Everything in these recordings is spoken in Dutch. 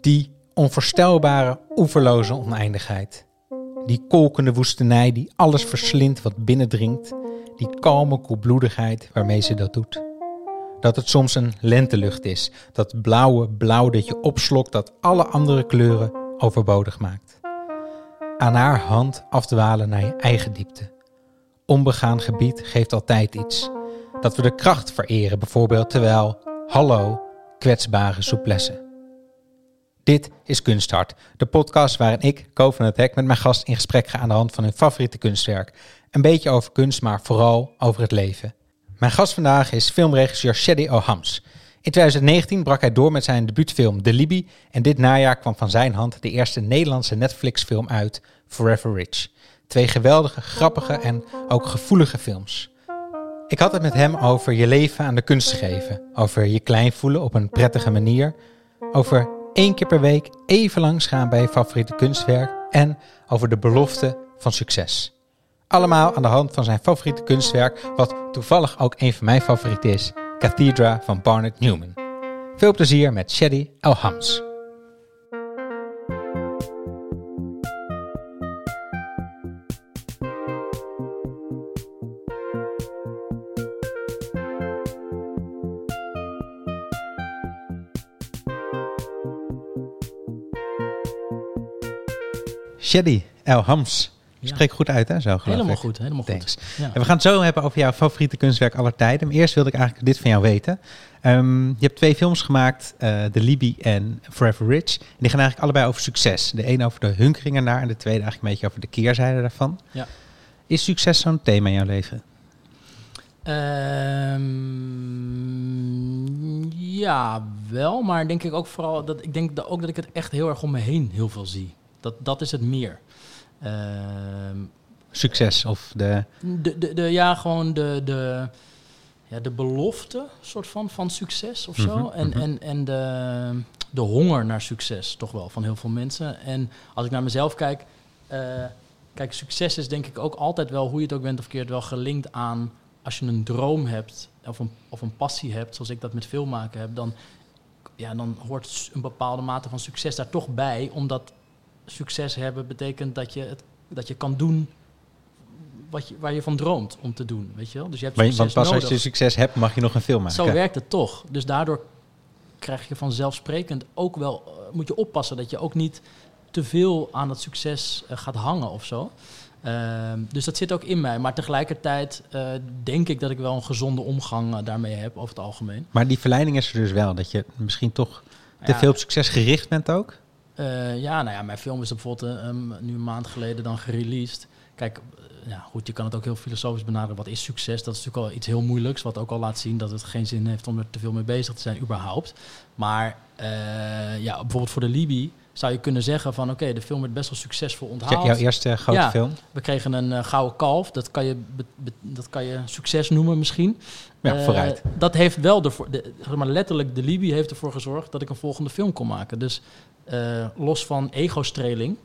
Die onvoorstelbare, oeverloze oneindigheid. Die kolkende woestenij die alles verslindt wat binnendringt. Die kalme koelbloedigheid waarmee ze dat doet. Dat het soms een lentelucht is. Dat blauwe blauw dat je opslokt dat alle andere kleuren overbodig maakt. Aan haar hand afdwalen naar je eigen diepte. Onbegaan gebied geeft altijd iets. Dat we de kracht vereren bijvoorbeeld terwijl, hallo, kwetsbare souplesse. Dit is Kunsthart, de podcast waarin ik, Ko van het Hek, met mijn gast in gesprek ga aan de hand van hun favoriete kunstwerk. Een beetje over kunst, maar vooral over het leven. Mijn gast vandaag is filmregisseur Shadi O'Hams. In 2019 brak hij door met zijn debuutfilm De Libby en dit najaar kwam van zijn hand de eerste Nederlandse Netflix-film uit, Forever Rich. Twee geweldige, grappige en ook gevoelige films. Ik had het met hem over je leven aan de kunst geven, over je klein voelen op een prettige manier, over één keer per week even langs gaan bij je favoriete kunstwerk en over de belofte van succes. Allemaal aan de hand van zijn favoriete kunstwerk, wat toevallig ook een van mijn favorieten is, Cathedra van Barnett Newman. Veel plezier met Shadi Elhams. Shadi Elhams. Ja. Spreek goed uit, hè? Zo geloof Helemaal ik. goed, helemaal Thanks. goed. Ja. En we gaan het zo hebben over jouw favoriete kunstwerk aller tijden. Maar eerst wilde ik eigenlijk dit van jou weten. Ehm, je hebt twee films gemaakt, eh The Libby en Forever Rich. En die gaan eigenlijk allebei over succes. De een over de hunkering ernaar en de tweede eigenlijk een beetje over de keerzijde daarvan. Ja. Is succes zo'n thema in jouw leven? Ehm, ja, wel, maar denk ik ook vooral dat ik denk dat ook dat ik het echt heel erg om me heen heel veel zie. Dat, dat is het meer. Ehm, Succes of de... de, de, de, ja, gewoon de, de, ja, de belofte soort van, van succes of zo. Mhm, en mhm. en, en de, de honger naar succes toch wel van heel veel mensen. En als ik naar mezelf kijk, eh, kijk, succes is denk ik ook altijd wel, hoe je het ook bent of keert, wel gelinkt aan als je een droom hebt of een, of een passie hebt, zoals ik dat met filmmaken heb, dan, ja, dan hoort een bepaalde mate van succes daar toch bij. Omdat succes hebben betekent dat je, het, dat je kan doen wat je, waar je van droomt om te doen. Weet je wel? Dus je hebt Maar, succes want pas als je succes hebt, mag je nog een film maken. Zo werkt het toch. Dus daardoor krijg je vanzelfsprekend ook wel, eh, moet je oppassen dat je ook niet te veel aan het succes eh, gaat hangen of zo. Ehm, dus dat zit ook in mij. Maar tegelijkertijd eh, denk ik dat ik wel een gezonde omgang daarmee heb over het algemeen. Maar die verleiding is er dus wel. Dat je misschien toch te Ja. veel op succes gericht bent ook. Eh, ja, nou ja, mijn film is bijvoorbeeld eh, um, nu een maand geleden dan gereleased. Kijk, eh, ja, goed, je kan het ook heel filosofisch benaderen. Wat is succes? Dat is natuurlijk al iets heel moeilijks. Wat ook al laat zien dat het geen zin heeft om er te veel mee bezig te zijn, überhaupt. Maar eh, ja, bijvoorbeeld voor de Libi zou je kunnen zeggen van... oké, de film werd best wel succesvol onthaald. Jouw eerste grote Ja. film. We kregen een eh, gouden kalf. Dat kan, je dat kan je succes noemen misschien. Ja, Eh, vooruit. Dat heeft wel ervoor, de, maar letterlijk, de Libi heeft ervoor gezorgd dat ik een volgende film kon maken. Dus eh, los van ego-streling,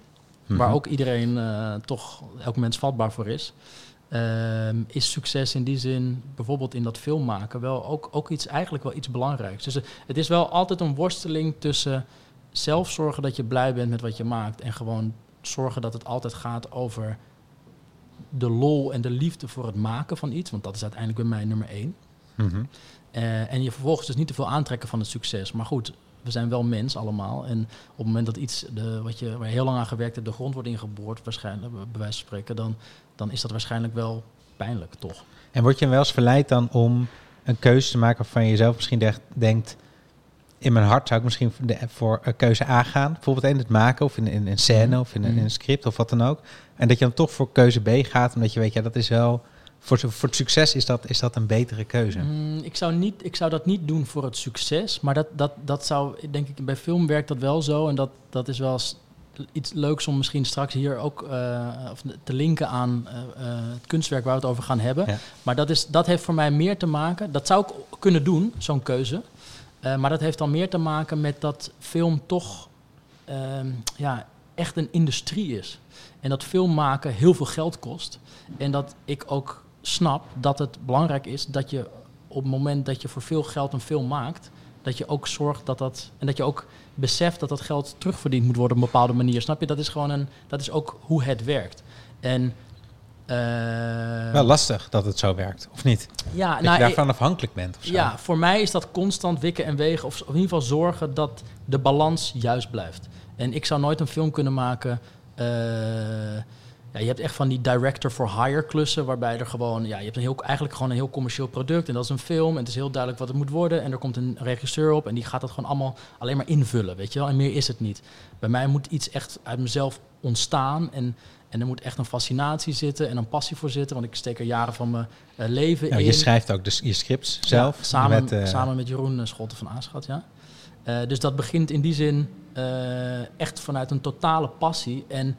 waar Mhm. ook iedereen eh, toch, elk mens vatbaar voor is, ehm, is succes in die zin, bijvoorbeeld in dat film maken, wel ook, ook iets, eigenlijk wel iets belangrijks. Dus eh, het is wel altijd een worsteling tussen zelf zorgen dat je blij bent met wat je maakt en gewoon zorgen dat het altijd gaat over de lol en de liefde voor het maken van iets, want dat is uiteindelijk bij mij nummer één. Mhm. Eh, en je vervolgens dus niet te veel aantrekken van het succes. Maar goed, we zijn wel mens allemaal. En op het moment dat iets de, wat je, waar je heel lang aan gewerkt hebt, de grond wordt ingeboord, waarschijnlijk, bij wijze van spreken, dan, dan is dat waarschijnlijk wel pijnlijk, toch? En word je wel eens verleid dan om een keuze te maken waarvan je jezelf misschien denkt... in mijn hart zou ik misschien voor, de, voor eh, keuze A gaan. Bijvoorbeeld in het maken of in, in een scène Mhm. of in, Mhm. een script of wat dan ook. En dat je dan toch voor keuze B gaat. Omdat je weet, ja, dat is wel... Voor, voor het succes is dat, is dat een betere keuze. Mm, ik, zou niet, ik zou dat niet doen voor het succes. Maar dat, dat, dat zou, denk ik, bij film werkt dat wel zo. En dat, dat is wel iets leuks om misschien straks hier ook eh, of te linken aan eh, het kunstwerk waar we het over gaan hebben. Ja. Maar dat, is, dat heeft voor mij meer te maken. Dat zou ik kunnen doen, zo'n keuze. Eh, maar dat heeft dan meer te maken met dat film toch ehm, ja, echt een industrie is. En dat film maken heel veel geld kost. En dat ik ook snap dat het belangrijk is dat je op het moment dat je voor veel geld een film maakt, dat je ook zorgt dat dat. En dat je ook beseft dat dat geld terugverdiend moet worden op een bepaalde manier. Snap je? Dat is gewoon een. Dat is ook hoe het werkt. En. Eh, Wel lastig dat het zo werkt, of niet? ja, Dat nou, je daarvan afhankelijk bent of zo. ja, voor mij is dat constant wikken en wegen. Of in ieder geval zorgen dat de balans juist blijft. En ik zou nooit een film kunnen maken. eh, ja, je hebt echt van die director for hire klussen. Waarbij er gewoon. Ja, je hebt een heel, eigenlijk gewoon een heel commercieel product. En dat is een film. En het is heel duidelijk wat het moet worden. En er komt een regisseur op. En die gaat dat gewoon allemaal alleen maar invullen. Weet je wel? En meer is het niet. Bij mij moet iets echt uit mezelf ontstaan. En. En er moet echt een fascinatie zitten en een passie voor zitten. Want ik steek er jaren van mijn eh, leven in. je schrijft ook dus je scripts zelf. Ja, samen, met, eh, samen met Jeroen eh, Schotten van Aanschat, ja. Dus dat begint in die zin echt vanuit een totale passie. En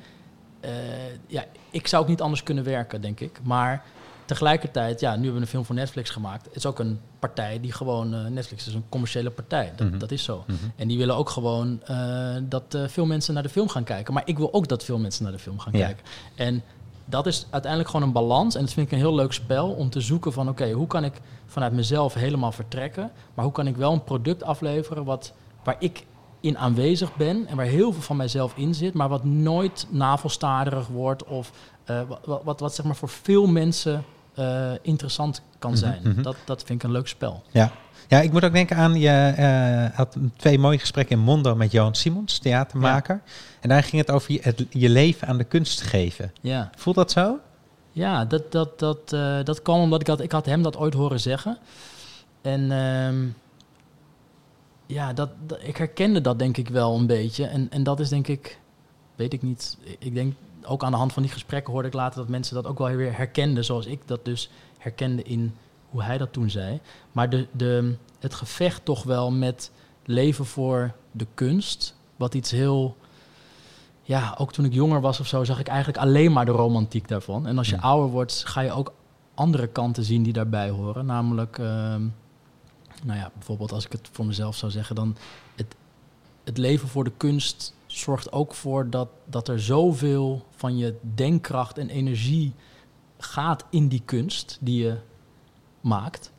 ja, ik zou ook niet anders kunnen werken, denk ik. Maar tegelijkertijd, ja, nu hebben we een film voor Netflix gemaakt. Het is ook een partij die gewoon... eh, Netflix is een commerciële partij, dat, Mhm. dat is zo. mhm. En die willen ook gewoon eh, dat eh, veel mensen naar de film gaan kijken. Maar ik wil ook dat veel mensen naar de film gaan Ja. kijken. En dat is uiteindelijk gewoon een balans. En dat vind ik een heel leuk spel om te zoeken van... oké, hoe kan ik vanuit mezelf helemaal vertrekken... maar hoe kan ik wel een product afleveren wat, waar ik in aanwezig ben... en waar heel veel van mijzelf in zit... maar wat nooit navelstaderig wordt... of wat, wat, wat zeg maar voor veel mensen eh, interessant kan Mhm, zijn. mhm. Dat, dat vind ik een leuk spel. Ja. ja, ik moet ook denken aan, je eh, had twee mooie gesprekken in Mondo met Johan Simons, theatermaker. En daar ging het over je, het, je leven aan de kunst geven. Ja. Voelt dat zo? Ja, dat, dat, dat, eh, dat kwam omdat ik had, ik had hem dat ooit horen zeggen. En ehm, ja, dat, dat- ik herkende dat denk ik wel een beetje. En, en dat is denk ik, weet ik niet. Ik denk ook aan de hand van die gesprekken hoorde ik later dat mensen dat ook wel weer herkenden. Zoals ik dat dus herkende in hoe hij dat toen zei. Maar de, de, het gevecht toch wel met leven voor de kunst. Wat iets heel ja, ook toen ik jonger was of zo, zag ik eigenlijk alleen maar de romantiek daarvan. En als je Hmm. ouder wordt, ga je ook andere kanten zien die daarbij horen. Namelijk, ehm, nou ja, bijvoorbeeld als ik het voor mezelf zou zeggen, dan het, het leven voor de kunst zorgt ook voor dat, dat er zoveel van je denkkracht en energie gaat in die kunst die je maakt,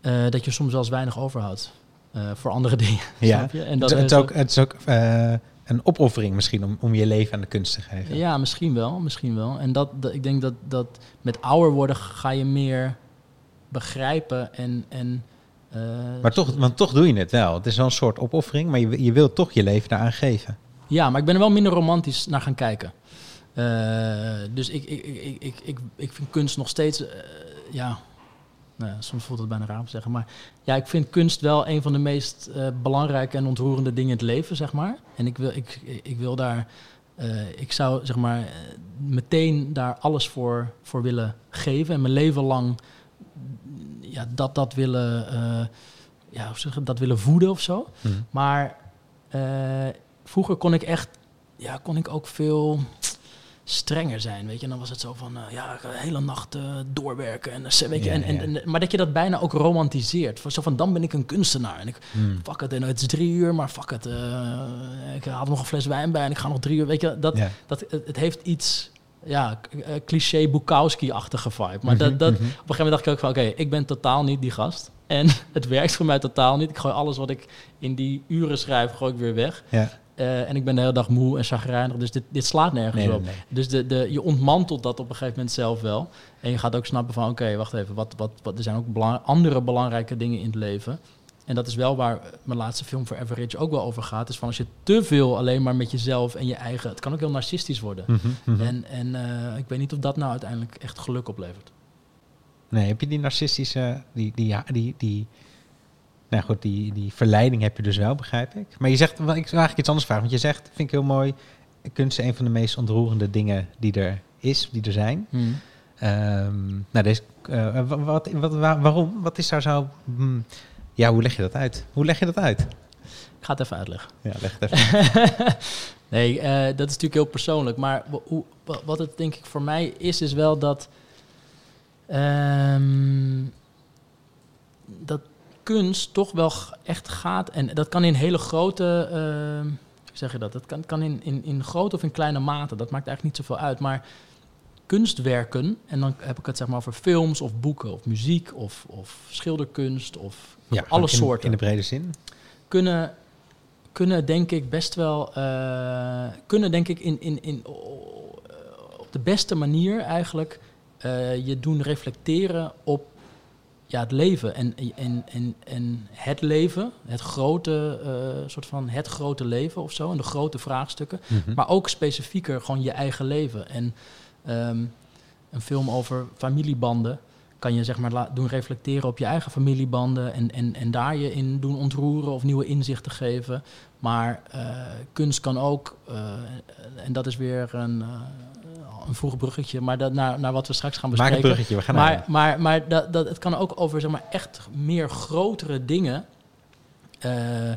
eh, dat je soms zelfs weinig overhoudt eh, voor andere dingen. Ja. snap je? En Het, dat het ook, het is ook eh, een opoffering misschien om, om je leven aan de kunst te geven. Ja, misschien wel, misschien wel. En dat, dat, ik denk dat, dat met ouder worden ga je meer begrijpen en... en Maar toch, want toch doe je het wel. Het is wel een soort opoffering, maar je, je wilt toch je leven daaraan geven. Ja, maar ik ben er wel minder romantisch naar gaan kijken. Eh, dus ik, ik, ik, ik, ik, ik, vind kunst nog steeds... eh, ja, nou soms voelt het bijna raar om te zeggen. Maar ja, ik vind kunst wel een van de meest eh, belangrijke en ontroerende dingen in het leven, zeg maar. En ik wil, ik, ik wil daar... ik zou zeg maar meteen daar alles voor, voor willen geven. En mijn leven lang ja, dat, dat willen... ja, dat willen voeden of zo. Mhm. Maar vroeger kon ik echt, ja, kon ik ook veel strenger zijn, weet je. En dan was het zo van, eh, ja, ik ga de hele nacht eh, doorwerken. En, eh, weet je, Ja, en, en, ja. en- maar dat je dat bijna ook romantiseert. Van, zo van, dan ben ik een kunstenaar. En ik, Hmm. fuck het, en het is drie uur, maar fuck het. ik had nog een fles wijn bij en ik ga nog drie uur, weet je. Dat, Ja. dat, het, het heeft iets, ja, cliché Bukowski-achtige vibe. Maar dat, Mhm, dat, mhm. op een gegeven moment dacht ik ook van, oké, ik ben totaal niet die gast. En het werkt voor mij totaal niet. Ik gooi alles wat ik in die uren schrijf, gooi ik weer weg. Ja. Eh, en ik ben de hele dag moe en chagrijnig, dus dit, dit slaat nergens Nee, op. nee. Dus de, de, je ontmantelt dat op een gegeven moment zelf wel. En je gaat ook snappen van, oké, wacht even, wat, wat, wat, er zijn ook belang- andere belangrijke dingen in het leven. En dat is wel waar mijn laatste film voor Average ook wel over gaat. Is van als je te veel alleen maar met jezelf en je eigen... Het kan ook heel narcistisch worden. Mhm, mhm. En, en eh, ik weet niet of dat nou uiteindelijk echt geluk oplevert. Nee, heb je die narcistische, die, die, ja, die, die, nou goed, die, die verleiding heb je dus wel, begrijp ik. Maar je zegt, wel, ik wil eigenlijk iets anders vragen, want je zegt, vind ik heel mooi, kunst is een van de meest ontroerende dingen die er is, die er zijn. Ehm, nou, deze, wa- wat, wat, wa- waarom? Wat is daar zo, hmm, ja, hoe leg je dat uit? Hoe leg je dat uit? Ik ga het even uitleggen. Ja, leg het even. nee, eh, dat is natuurlijk heel persoonlijk. Maar hoe, wa- wat het denk ik voor mij is, is wel dat. ehm, dat kunst toch wel echt gaat. En dat kan in hele grote. ehm, hoe zeg je dat? Dat kan, kan in, in, in grote of in kleine mate. Dat maakt eigenlijk niet zoveel uit. Maar kunstwerken, en dan heb ik het zeg maar over films of boeken of muziek of, of schilderkunst of Ja, alle in, soorten, In de brede zin. kunnen, kunnen denk ik best wel, eh, kunnen denk ik in, in, in, op de beste manier eigenlijk eh, je doen reflecteren op ja, het leven en, en, en, en het leven, het grote, eh, soort van het grote leven of zo, en de grote vraagstukken. Mhm. Maar ook specifieker gewoon je eigen leven. En ehm, een film over familiebanden kan je zeg maar doen reflecteren op je eigen familiebanden en, en, en daar je in doen ontroeren of nieuwe inzichten geven. Maar eh, kunst kan ook, eh, en dat is weer een, een vroeg bruggetje, maar dat, naar, naar wat we straks gaan Maak bespreken. een bruggetje, we gaan Maar, naar. maar, maar dat, dat, het kan ook over zeg maar, echt meer grotere dingen. eh,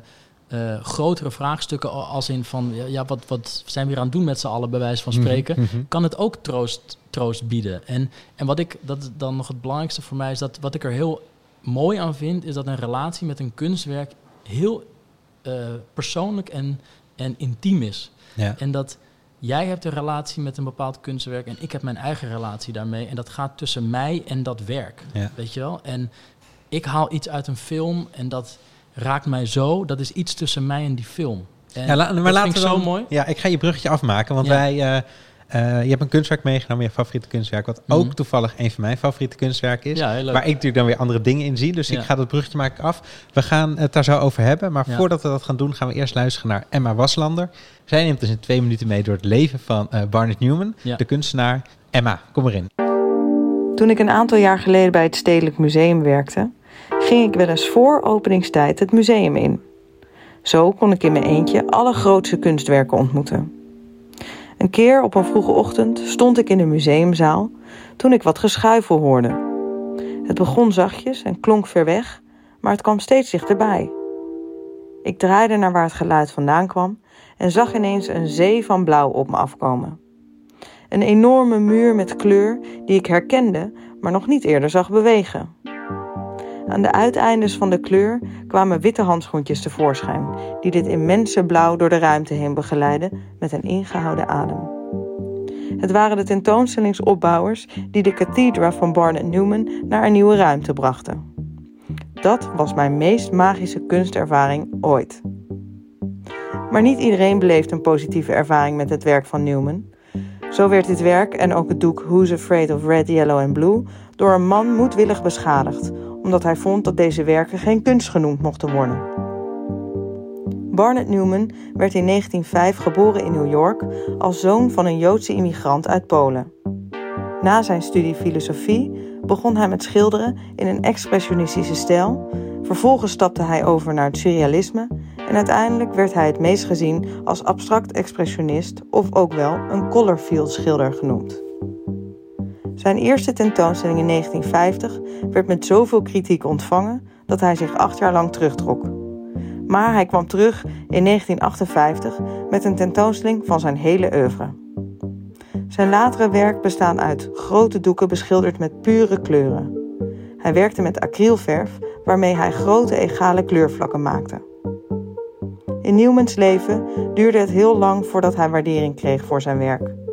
eh, grotere vraagstukken als in van ja, wat, wat zijn we hier aan het doen met z'n allen bij wijze van spreken. Mhm, mhm. Kan het ook troost, troost bieden. En, en wat ik, dat dan nog het belangrijkste voor mij is dat wat ik er heel mooi aan vind, is dat een relatie met een kunstwerk heel eh, persoonlijk en, en intiem is. Ja. En dat jij hebt een relatie met een bepaald kunstwerk en ik heb mijn eigen relatie daarmee. En dat gaat tussen mij en dat werk. Ja. Weet je wel? En ik haal iets uit een film en dat raakt mij zo. Dat is iets tussen mij en die film. En Ja, la- maar laten we zo mooi. Ja, ik ga je bruggetje afmaken, want Ja. wij... eh, eh, je hebt een kunstwerk meegenomen, je favoriete kunstwerk, wat Mhm. ook toevallig een van mijn favoriete kunstwerken is. Ja, heel leuk. Waar ik natuurlijk dan weer andere dingen in zie. Dus Ja. ik ga dat bruggetje maken af. We gaan het daar zo over hebben. Maar Ja. voordat we dat gaan doen, gaan we eerst luisteren naar Emma Waslander. Zij neemt dus in twee minuten mee door het leven van eh, Barnett Newman, Ja. de kunstenaar. Emma, kom erin. Toen ik een aantal jaar geleden bij het Stedelijk Museum werkte, ging ik wel eens voor openingstijd het museum in. Zo kon ik in mijn eentje alle grootste kunstwerken ontmoeten. Een keer op een vroege ochtend stond ik in de museumzaal toen ik wat geschuifel hoorde. Het begon zachtjes en klonk ver weg, maar het kwam steeds dichterbij. Ik draaide naar waar het geluid vandaan kwam en zag ineens een zee van blauw op me afkomen. Een enorme muur met kleur die ik herkende, maar nog niet eerder zag bewegen. Aan de uiteindes van de kleur kwamen witte handschoentjes tevoorschijn, die dit immense blauw door de ruimte heen begeleidden met een ingehouden adem. Het waren de tentoonstellingsopbouwers die de Cathedra van Barnett Newman naar een nieuwe ruimte brachten. Dat was mijn meest magische kunstervaring ooit. Maar niet iedereen beleeft een positieve ervaring met het werk van Newman. Zo werd dit werk en ook het doek Who's Afraid of Red, Yellow and Blue door een man moedwillig beschadigd, omdat hij vond dat deze werken geen kunst genoemd mochten worden. Barnett Newman werd in 1905 geboren in New York als zoon van een Joodse immigrant uit Polen. Na zijn studie filosofie begon hij met schilderen in een expressionistische stijl. Vervolgens stapte hij over naar het surrealisme en uiteindelijk werd hij het meest gezien als abstract expressionist of ook wel een colorfield schilder genoemd. Zijn eerste tentoonstelling in 1950 werd met zoveel kritiek ontvangen dat hij zich acht jaar lang terugtrok. Maar hij kwam terug in 1958 met een tentoonstelling van zijn hele oeuvre. Zijn latere werk bestaat uit grote doeken beschilderd met pure kleuren. Hij werkte met acrylverf, waarmee hij grote egale kleurvlakken maakte. In Newmans leven duurde het heel lang voordat hij waardering kreeg voor zijn werk.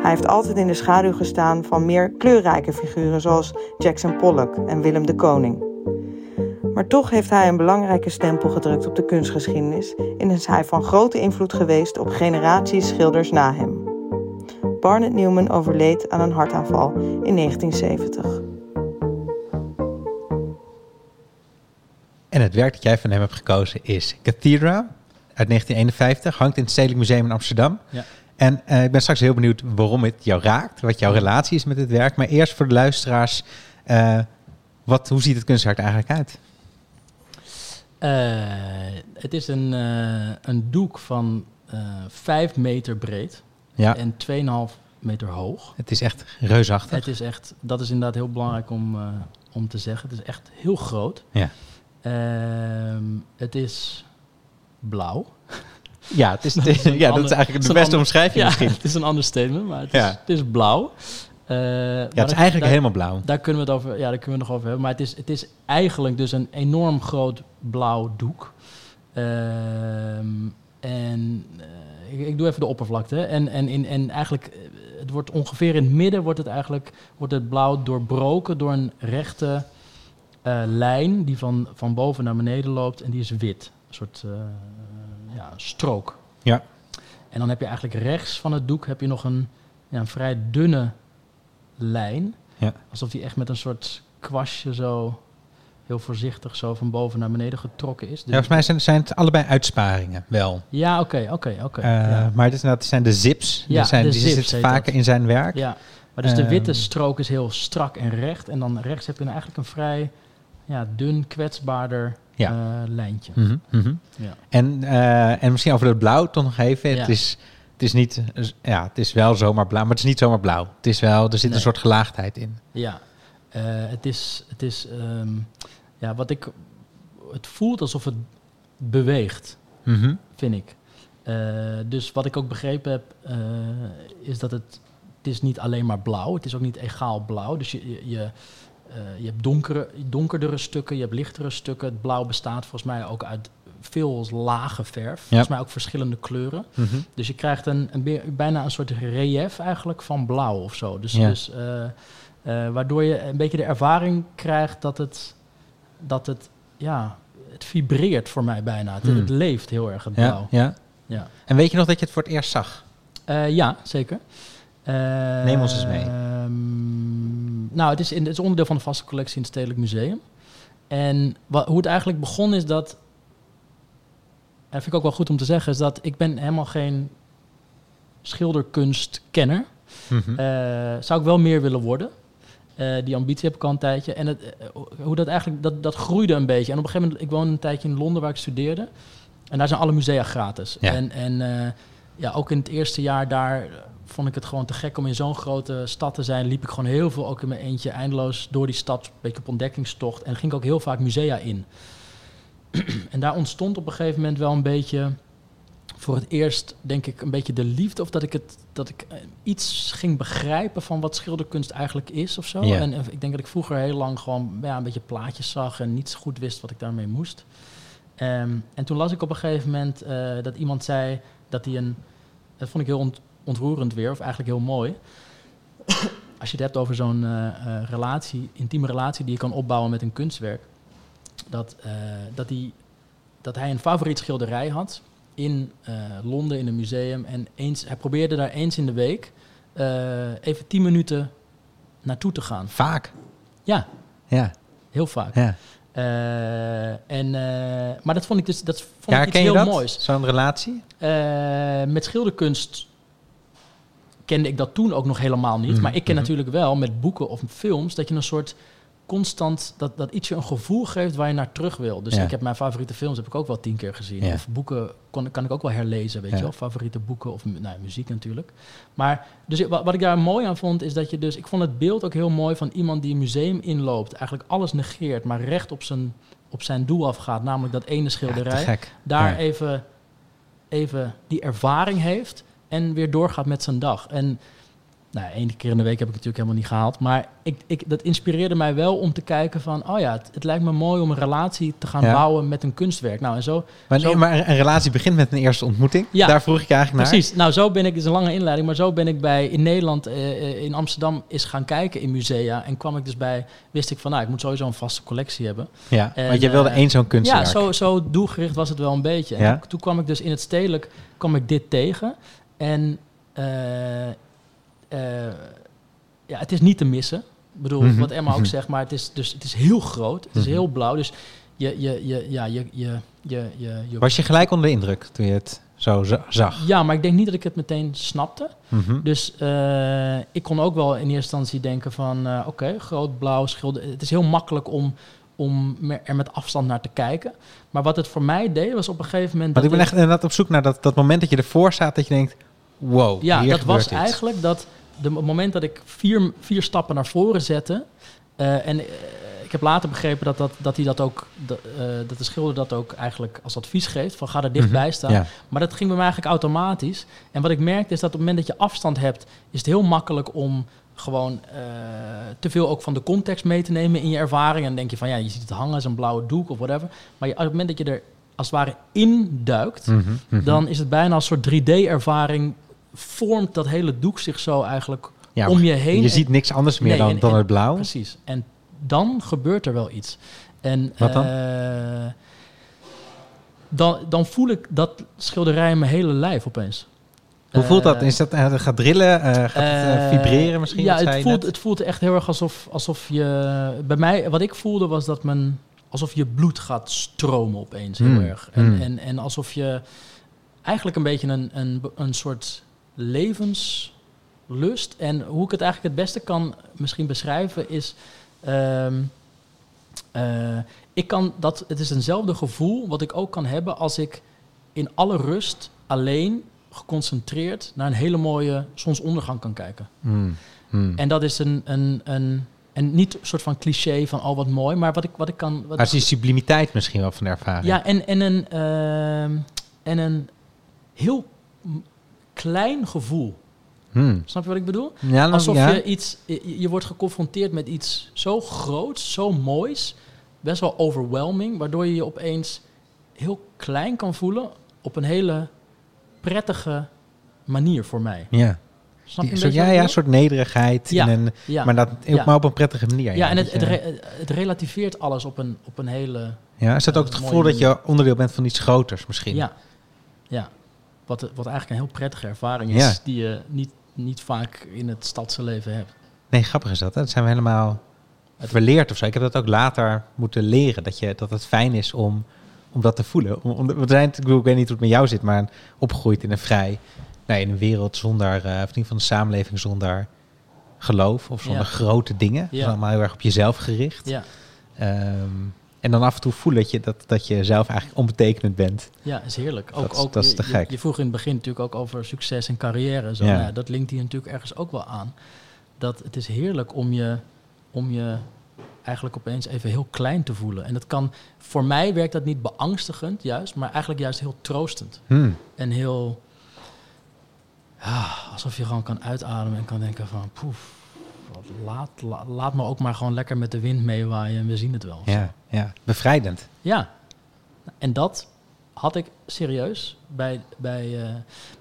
Hij heeft altijd in de schaduw gestaan van meer kleurrijke figuren zoals Jackson Pollock en Willem de Koning. Maar toch heeft hij een belangrijke stempel gedrukt op de kunstgeschiedenis en is hij van grote invloed geweest op generaties schilders na hem. Barnett Newman overleed aan een hartaanval in 1970. En het werk dat jij van hem hebt gekozen is Cathedra uit 1951. Hangt in het Stedelijk Museum in Amsterdam. Ja. En eh, ik ben straks heel benieuwd waarom het jou raakt. Wat jouw relatie is met dit werk. Maar eerst voor de luisteraars. eh, wat, hoe ziet het kunstwerk er eigenlijk uit? Eh, het is een, een doek van eh 5 meter breed Ja, en 2,5 meter hoog. het is echt reusachtig. Het is echt, dat is inderdaad heel belangrijk om, om te zeggen. Het is echt heel groot. Ja. Ehm, het is blauw. Ja, het is, ja, dat ander- is eigenlijk de beste ander- omschrijving Ja, misschien. het is een understatement, maar het, Ja. is, het is blauw. Eh, Ja, het is dat- eigenlijk daar, helemaal blauw. Daar kunnen we het over, ja, daar kunnen we het nog over hebben. Maar het is, het is eigenlijk dus een enorm groot blauw doek. Ehm, en eh, ik, ik doe even de oppervlakte. En, en, in, en eigenlijk, eh, het wordt ongeveer in het midden wordt het eigenlijk wordt het blauw doorbroken door een rechte eh, lijn die van, van boven naar beneden loopt en die is wit. Een soort eh, ja, strook. Ja. En dan heb je eigenlijk rechts van het doek heb je nog een, ja, een vrij dunne lijn. Ja. Alsof die echt met een soort kwastje zo heel voorzichtig zo van boven naar beneden getrokken is. Ja, volgens mij zijn, zijn het allebei uitsparingen wel. Ja, oké, oké, oké. Eh, ja. Maar dit, dat zijn de zips. Ja, die zijn, de die zips zitten vaker dat. in zijn werk. Ja, maar dus de witte Ehm. strook is heel strak en recht. En dan rechts heb je nou eigenlijk een vrij ja, dun, kwetsbaarder Ja. eh, lijntje. Mhm, mhm. Ja. En, eh, en misschien over het blauw toch nog even. Ja. Het, is, het is niet, ja, het is wel zomaar blauw, maar het is niet zomaar blauw. Het is wel, er zit Nee. een soort gelaagdheid in. Ja, Eh, het is, het is ehm, ja, wat ik, het voelt alsof het beweegt, Mhm. vind ik. Dus wat ik ook begrepen heb, is dat het, het is niet alleen maar blauw, het is ook niet egaal blauw. Dus je, je, je, je hebt donkere, donkerdere stukken, je hebt lichtere stukken. Het blauw bestaat volgens mij ook uit veel lage verf, volgens mij ook verschillende kleuren. Mhm. Dus je krijgt een, een, bijna een soort relief eigenlijk van blauw of zo. Dus, Ja. dus eh, eh, waardoor je een beetje de ervaring krijgt dat het, dat het, ja, het vibreert voor mij bijna. Het, Hmm. het leeft heel erg, het Ja, blauw. ja. Ja, En weet je nog dat je het voor het eerst zag? Eh, ja zeker. Eh, Neem ons eens mee. ehm, nou, het is, in, het is onderdeel van de vaste collectie in het Stedelijk Museum. En wat, hoe het eigenlijk begon is dat... En dat vind ik ook wel goed om te zeggen... is dat ik ben helemaal geen schilderkunstkenner. Eh, zou ik wel meer willen worden. Eh, die ambitie heb ik al een tijdje. En het, eh, hoe dat eigenlijk, dat, dat groeide een beetje. En op een gegeven moment, ik woonde een tijdje in Londen waar ik studeerde. En daar zijn alle musea gratis. Ja. En, en ja, ook in het eerste jaar daar vond ik het gewoon te gek om in zo'n grote stad te zijn. Liep ik gewoon heel veel, ook in mijn eentje, eindeloos door die stad. Een beetje op ontdekkingstocht. En ging ik ook heel vaak musea in. en daar ontstond op een gegeven moment wel een beetje voor het eerst, denk ik, een beetje de liefde. Of dat ik, het, dat ik eh, iets ging begrijpen van wat schilderkunst eigenlijk is of zo. Ja. En, eh, ik denk dat ik vroeger heel lang gewoon ja, een beetje plaatjes zag en niet zo goed wist wat ik daarmee moest. Ehm, en toen las ik op een gegeven moment eh, dat iemand zei dat hij een. Dat vond ik heel ont- ontroerend weer, of eigenlijk heel mooi. Als je het hebt over zo'n eh, eh, relatie, intieme relatie die je kan opbouwen met een kunstwerk. Dat, eh, dat, hij, dat hij een favoriet schilderij had in Londen in een museum. En eens, hij probeerde daar eens in de week even tien minuten naartoe te gaan. Vaak. Ja, Ja, heel vaak. ja. En, maar dat vond ik dus dat vond ja ik iets heel dat? moois. Zo'n relatie? Met schilderkunst kende ik dat toen ook nog helemaal niet. Mhm, Maar ik ken mhm. natuurlijk wel met boeken of films dat je een soort constant dat, dat iets je een gevoel geeft waar je naar terug wil. Dus Ja. ik heb mijn favoriete films heb ik ook wel tien keer gezien. Ja. Of boeken kon, kan ik ook wel herlezen, weet Ja. je wel. Favoriete boeken of nou, muziek natuurlijk. Maar dus wat, wat ik daar mooi aan vond is dat je dus ik vond het beeld ook heel mooi van iemand die een museum inloopt, eigenlijk alles negeert, maar recht op zijn op zijn doel afgaat, namelijk dat ene schilderij daar even, even die ervaring heeft en weer doorgaat met zijn dag. En nou, één keer in de week heb ik het natuurlijk helemaal niet gehaald. Maar ik, ik, dat inspireerde mij wel om te kijken van... oh ja, het, het lijkt me mooi om een relatie te gaan Ja. bouwen met een kunstwerk. Nou, en zo... Maar, zo- nee, maar een relatie begint met een eerste ontmoeting. Ja. Daar vroeg ik eigenlijk naar. Precies. Nou, zo ben ik, het is een lange inleiding, maar zo ben ik bij in Nederland, eh, eh, in Amsterdam, eens gaan kijken in musea. En kwam ik dus bij, wist ik van, nou, ik moet sowieso een vaste collectie hebben. Ja, En, want je wilde eh, één zo'n kunstwerk. Ja, zo, zo doelgericht was het wel een beetje. En Ja. toen- toen kwam ik dus in het stedelijk kwam ik dit tegen. En eh, eh, ja, het is niet te missen. Ik bedoel, Mhm, wat Emma ook mhm. zegt, maar het is, dus, het is heel groot. Het is Mhm. heel blauw. Dus je, je, je, ja, je, je, je, je, Was je gelijk onder de indruk toen je het zo za- zag? ja, maar ik denk niet dat ik het meteen snapte. Dus eh, ik kon ook wel in eerste instantie denken van... oké, groot blauw schilder. Het is heel makkelijk om, om er met afstand naar te kijken. Maar wat het voor mij deed, was op een gegeven moment... Want ik ben echt inderdaad op zoek naar dat, dat moment dat je ervoor staat dat je denkt, wow, Ja, dat was eigenlijk dat de het moment dat ik vier, vier stappen naar voren zette. eh, en eh, ik heb later begrepen dat, dat, dat hij dat ook, dat, eh, dat de schilder dat ook eigenlijk als advies geeft: van ga er dichtbij Mhm, staan. Ja. Maar dat ging bij mij eigenlijk automatisch. En wat ik merkte is dat op het moment dat je afstand hebt, is het heel makkelijk om gewoon te veel ook van de context mee te nemen in je ervaring. En dan denk je van ja, je ziet het hangen als een blauwe doek of whatever. Maar je, op het moment dat je er als het ware induikt, Mhm, mhm. dan is het bijna een soort 3D-ervaring vormt dat hele doek zich zo eigenlijk Ja, om je heen. Je En- ziet niks anders meer Nee, dan, en- dan en- het blauw. Precies. En dan gebeurt er wel iets. En, Wat dan? eh, dan? Dan voel ik dat schilderij in mijn hele lijf opeens. Hoe voelt dat? Eh, Is dat eh, gaat drillen? gaat het vibreren misschien? Ja, het voelt, het voelt echt heel erg alsof, alsof je... Bij mij, wat ik voelde was dat men... Alsof je bloed gaat stromen opeens heel Hmm, erg. En, hmm. en, en alsof je eigenlijk een beetje een, een, een soort levenslust... En hoe ik het eigenlijk het beste kan misschien beschrijven is... ehm, eh, ik kan dat, het is eenzelfde gevoel wat ik ook kan hebben als ik in alle rust alleen geconcentreerd naar een hele mooie zonsondergang kan kijken. Hmm, hmm. En dat is een, een, een en niet een soort van cliché van oh wat mooi, maar wat ik, wat ik kan. Wat Maar is die sublimiteit misschien wel van de ervaring? ja, en, en, een, ehm, en een heel klein gevoel. Hmm. Snap je wat ik bedoel? Ja, dan- Alsof ja. je iets, je, je wordt geconfronteerd met iets zo groots, zo moois, best wel overwhelming, waardoor je je opeens heel klein kan voelen op een hele prettige manier voor mij. Ja. Snap je zo, ja, ja, een soort nederigheid. Ja, en een, ja. Maar dat ook maar op een prettige manier. Ja, en het, het, je- re- het relativeert alles op een, op een hele... ja, is dat ook het een gevoel dat je onderdeel bent van iets groters misschien? Ja, ja. Wat, wat eigenlijk een heel prettige ervaring is, Ja. die je niet, niet vaak in het stadse leven hebt. Nee, grappig is dat. Hè? Dat zijn we helemaal verleerd of zo. Ik heb dat ook later moeten leren. Dat, je, dat het fijn is om, om dat te voelen. Om, om, we zijn, ik, bedoel, ik weet niet hoe het met jou zit, maar opgegroeid in een vrij... Nou, in een wereld zonder, eh of in ieder geval een samenleving zonder geloof of zonder Ja. grote dingen. Het is Ja. allemaal heel erg op jezelf gericht. Ja, Ehm, en dan af en toe voelen dat je, dat, dat je zelf eigenlijk onbetekenend bent. ja is heerlijk. Ook, Dat is- ook, dat is te gek. Je, vroeg in het begin natuurlijk ook over succes en carrière. Zo. Ja. Nou ja, dat linkt hier natuurlijk ergens ook wel aan. Dat het is heerlijk om je, om je eigenlijk opeens even heel klein te voelen. En dat kan, voor mij werkt dat niet beangstigend juist, maar eigenlijk juist heel troostend. Hmm. En heel, ja, alsof je gewoon kan uitademen en kan denken van, poef, laat, la- laat me ook maar gewoon lekker met de wind meewaaien en we zien het wel. Ja, ja, bevrijdend. Ja, en dat had ik serieus bij, bij, eh,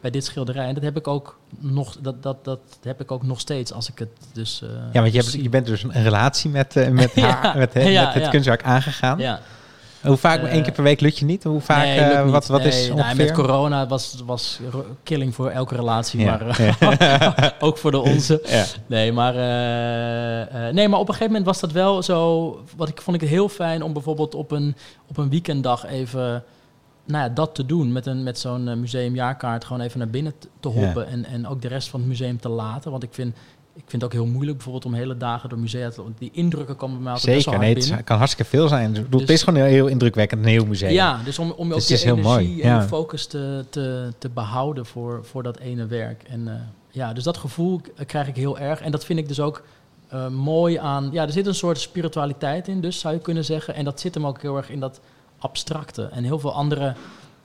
bij dit schilderij. En dat heb ik ook nog, dat, dat, dat heb ik ook nog steeds als ik het dus. eh, Ja, want je, hebt, je bent dus een relatie met, eh, met, Ja, haar, met, he- ja, met het ja. kunstwerk aangegaan. Ja, Hoe vaak? Eh, Eén keer per week lukt je niet? Hoe vaak? nee, eh, niet. wat wat is nou, ongeveer? met corona was was killing voor elke relatie, Ja, maar eh, ook voor de onze. ja. Nee, maar, nee, maar op een gegeven moment was dat wel zo. Wat ik vond ik het heel fijn om bijvoorbeeld op een, op een weekenddag even nou ja, dat te doen. Met, een, met zo'n museumjaarkaart gewoon even naar binnen te, hoppen. En, en ook de rest van het museum te laten. Want ik vind, ik vind het ook heel moeilijk bijvoorbeeld om hele dagen door musea te... want Die indrukken komen bij mij altijd best Zeker, wel nee, het binnen. kan hartstikke veel zijn. Bedoel, het Dus- is gewoon heel, heel indrukwekkend, een heel museum. Ja, dus om, om je ook Dus je is heel energie mooi, en ja. focus te, te, te behouden voor, voor dat ene werk. En eh, ja, dus dat gevoel krijg ik heel erg. En dat vind ik dus ook eh, mooi aan... Ja, er zit een soort spiritualiteit in, dus zou je kunnen zeggen. En dat zit hem ook heel erg in dat abstracte. En heel veel andere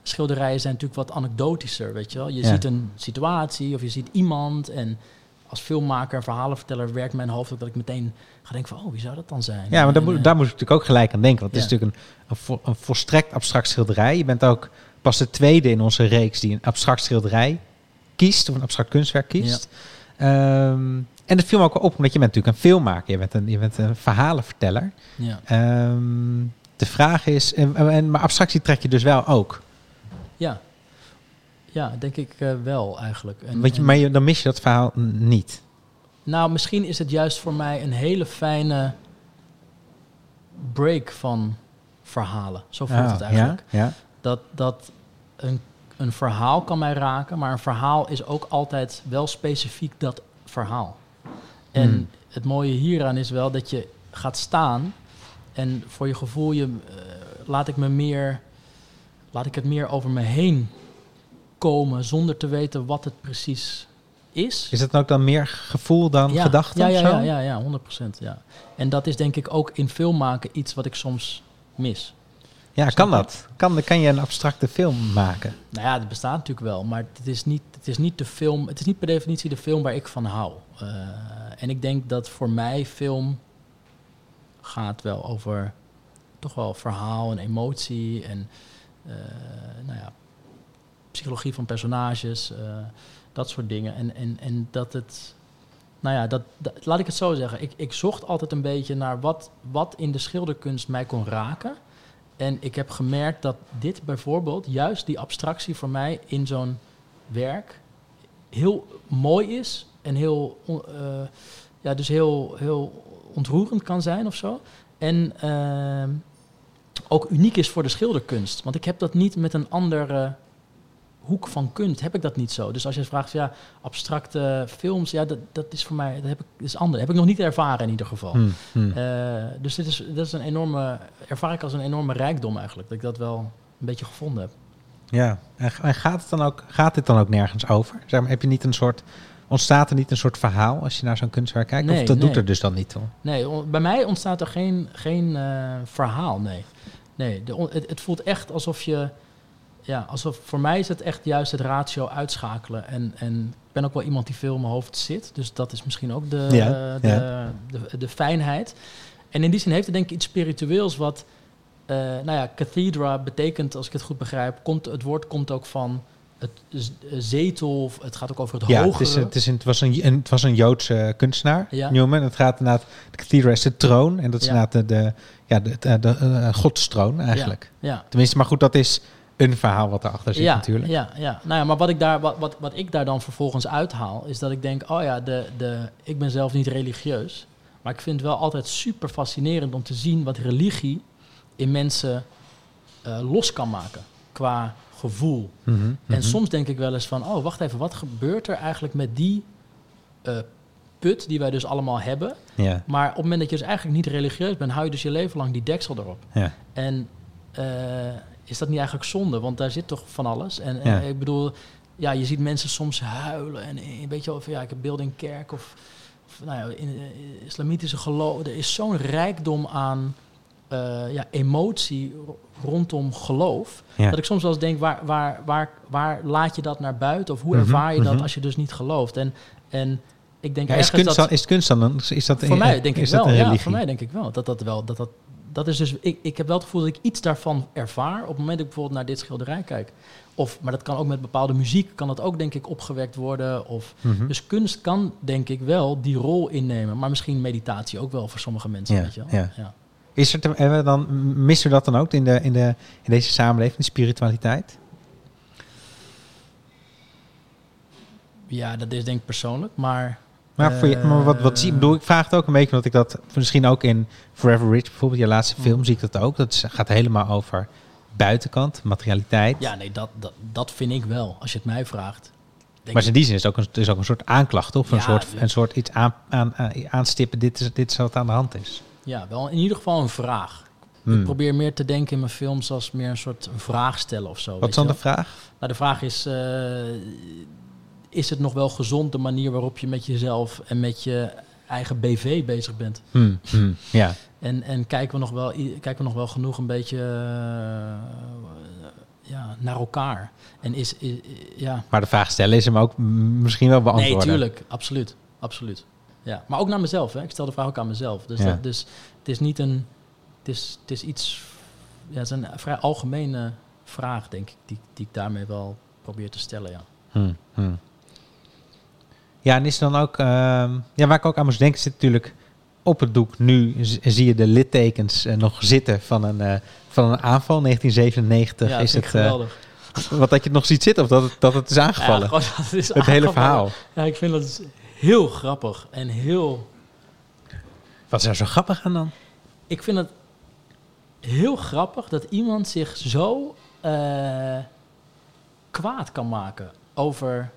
schilderijen zijn natuurlijk wat anekdotischer, weet je wel. Je Ja. ziet een situatie of je ziet iemand en... Als filmmaker en verhalenverteller werkt mijn hoofd ook dat ik meteen ga denken van... oh, wie zou dat dan zijn? Ja, maar daar, moet, eh, daar moet ik natuurlijk ook gelijk aan denken. Want het is natuurlijk een, een, vo- een volstrekt abstract schilderij. Je bent ook pas de tweede in onze reeks die een abstract schilderij kiest. Of een abstract kunstwerk kiest. Ehm, en dat viel me ook op, omdat je bent natuurlijk een filmmaker. Je bent een, je bent een verhalenverteller. ja. Ehm, de vraag is, en, en, maar abstractie trek je dus wel ook. Ja, denk ik eh, wel eigenlijk. En, Want je, maar je, dan mis je dat verhaal niet. Nou, misschien is het juist voor mij een hele fijne break van verhalen. Zo voelt Ah, het eigenlijk. Ja, ja. Dat, dat een, een verhaal kan mij raken, maar een verhaal is ook altijd wel specifiek dat verhaal. En Hmm. het mooie hieraan is wel dat je gaat staan en voor je gevoel je, eh, laat ik me meer, laat ik het meer over me heen komen zonder te weten wat het precies is. Is het ook dan meer gevoel dan gedachte? Ja, ja, ja, ja, ja, 100%. Ja. En dat is denk ik ook in filmmaken iets wat ik soms mis. Ja, kan dat? Kan, kan je een abstracte film maken? Nou ja, het bestaat natuurlijk wel, maar het is niet, het is niet de film, het is niet per definitie de film waar ik van hou. Eh, en ik denk dat voor mij film gaat wel over toch wel verhaal en emotie en eh, nou ja, psychologie van personages, eh, dat soort dingen. En, en, en dat het, nou ja, dat, laat ik het zo zeggen. Ik, ik zocht altijd een beetje naar wat, wat in de schilderkunst mij kon raken. En ik heb gemerkt dat dit bijvoorbeeld, juist die abstractie voor mij in zo'n werk, heel mooi is en heel, eh, ja, dus heel, heel ontroerend kan zijn of zo. En ehm, ook uniek is voor de schilderkunst. Want ik heb dat niet met een andere hoek van kunst, heb ik dat niet zo. Dus als je vraagt, ja, abstracte films, ja, dat, dat is voor mij, dat heb ik, dat is anders. heb ik nog niet ervaren in ieder geval. Hm, hm. Eh, dus dit is, dat is een enorme, ervaar ik als een enorme rijkdom eigenlijk, dat ik dat wel een beetje gevonden heb. Ja, en gaat, het dan ook, gaat dit dan ook nergens over? Zeg maar, heb je niet een soort, ontstaat er niet een soort verhaal als je naar zo'n kunstwerk kijkt? Nee, of dat nee. doet er dus dan niet toe? Nee, bij mij ontstaat er geen, geen eh, verhaal, nee. Nee, de, het, het voelt echt alsof je... Ja, alsof, voor mij is het echt juist het ratio uitschakelen. En, en ik ben ook wel iemand die veel in mijn hoofd zit. Dus dat is misschien ook de, Ja, eh, de, ja. de, de, fijnheid. En in die zin heeft het denk ik iets spiritueels wat... eh, nou ja, cathedra betekent, als ik het goed begrijp... Komt, het woord komt ook van het z- zetel. Of het gaat ook over het Ja, het, is, het, is een, het, was een, het was een Joodse kunstenaar, Ja. Newman. Het gaat inderdaad, de cathedra is de troon. En dat is Ja. inderdaad de, de, ja, de, de, de, eh, godstroon eigenlijk. ja. Tenminste, maar goed, dat is een verhaal wat erachter zit ja, natuurlijk. Ja, ja. Nou ja, maar wat ik, daar, wat, wat, wat ik daar dan vervolgens uithaal, is dat ik denk, oh ja, de, de, ik ben zelf niet religieus. Maar ik vind het wel altijd super fascinerend om te zien wat religie in mensen eh, los kan maken. Qua gevoel. Mhm, En mhm. soms denk ik wel eens van, oh wacht even, wat gebeurt er eigenlijk met die eh, put die wij dus allemaal hebben? Ja, Maar op het moment dat je dus eigenlijk niet religieus bent, hou je dus je leven lang die deksel erop. ja. En eh, is dat niet eigenlijk zonde? Want daar zit toch van alles. En, en Ja. ik bedoel, ja, je ziet mensen soms huilen. En een beetje over, ja, ik heb beelden in kerk of, of nou ja, in eh, islamitische geloof. Er is zo'n rijkdom aan eh, ja, emotie ro- rondom geloof. Ja. Dat ik soms wel eens denk, waar, waar, waar, waar laat je dat naar buiten? Of hoe Mhm, ervaar je dat mhm. als je dus niet gelooft? En, en ik denk Ja, is, kunst dat... dan, is kunst dan is dat Voor mij denk ik wel. Ja, religie? voor mij denk ik wel. Dat dat wel. Dat, dat, dat is dus, ik, ik heb wel het gevoel dat ik iets daarvan ervaar op het moment dat ik bijvoorbeeld naar dit schilderij kijk. Of, maar dat kan ook met bepaalde muziek, kan dat ook denk ik opgewekt worden. Of, Mhm. Dus kunst kan denk ik wel die rol innemen. Maar misschien meditatie ook wel voor sommige mensen. Ja, weet je wel? ja. Ja. Is er te, dan, missen we dat dan ook in, de, in, de, in deze samenleving, de spiritualiteit? ja, dat is denk ik persoonlijk. Maar Maar, voor je, maar wat, wat zie ik? bedoel, Ik vraag het ook een beetje omdat ik dat misschien ook in Forever Rich, bijvoorbeeld je laatste film, Mm. zie ik dat ook. Dat gaat helemaal over buitenkant, materialiteit. ja, nee, dat, dat, dat vind ik wel. Als je het mij vraagt. Denk maar in die zin is het ook een, is ook een soort aanklacht, of een, soort, een soort iets aan, aan, aan- aanstippen. Dit is, dit is wat aan de hand is. ja, wel in ieder geval een vraag. Hmm. Ik probeer meer te denken in mijn films als meer een soort vraag stellen of zo. Wat is dan de vraag? Nou, de vraag is: eh, is het nog wel gezond de manier waarop je met jezelf en met je eigen BV bezig bent? Hmm, hmm, Ja, En, en kijken, we nog wel, kijken we nog wel genoeg een beetje eh, ja, naar elkaar? En is, ja. maar de vraag stellen is hem ook misschien wel Nee, beantwoorden. tuurlijk, absoluut, absoluut. Ja, maar ook naar mezelf. Hè. Ik stel de vraag ook aan mezelf. Dus, Ja. dat, dus het is niet een, het is, het is iets, ja, het is een vrij algemene vraag, denk ik, die, die ik daarmee wel probeer te stellen. Ja. Hmm. Ja, en is dan ook... ehm, ja, waar ik ook aan moest denken zit natuurlijk... Op het doek nu zie je de littekens eh, nog zitten van een, eh, van een aanval. 1997 ja, is het... eh, geweldig. wat dat je het nog ziet zitten of dat het, dat het is aangevallen. Ja, gewoon het is het hele verhaal. Ja, ik vind dat heel grappig en heel... Wat is er zo grappig aan dan? Ik vind het heel grappig dat iemand zich zo kwaad kan maken over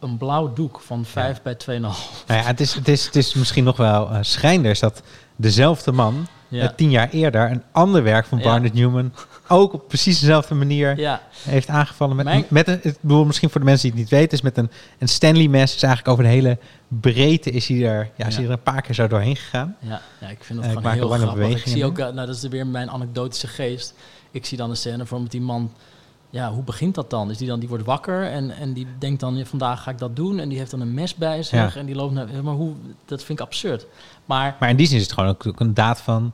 een blauw doek van 5 bij 2,5. Nou ja, het is, het is, het is misschien nog wel uh, schrijnder is dat dezelfde man Ja. eh, tien jaar eerder een ander werk van. Barnett Newman ook op precies dezelfde manier heeft aangevallen met, Mijn- met een, ik bedoel misschien voor de mensen die het niet weten, is met een, een Stanley mes, is eigenlijk over de hele breedte is hij er, ja, is hij er een paar keer zo doorheen gegaan. ja, ja, ik vind Eh, het ik gewoon heel lange grappig. Ik zie ook, eh, nou dat is weer mijn anekdotische geest. Ik zie dan een scène voor met die man. Ja, hoe begint dat dan? Is die dan die wordt wakker en, en die denkt dan ja, vandaag ga ik dat doen en die heeft dan een mes bij zich Ja. en die loopt naar. Maar hoe? Dat vind ik absurd. Maar Maar in die zin is het gewoon ook, een daad van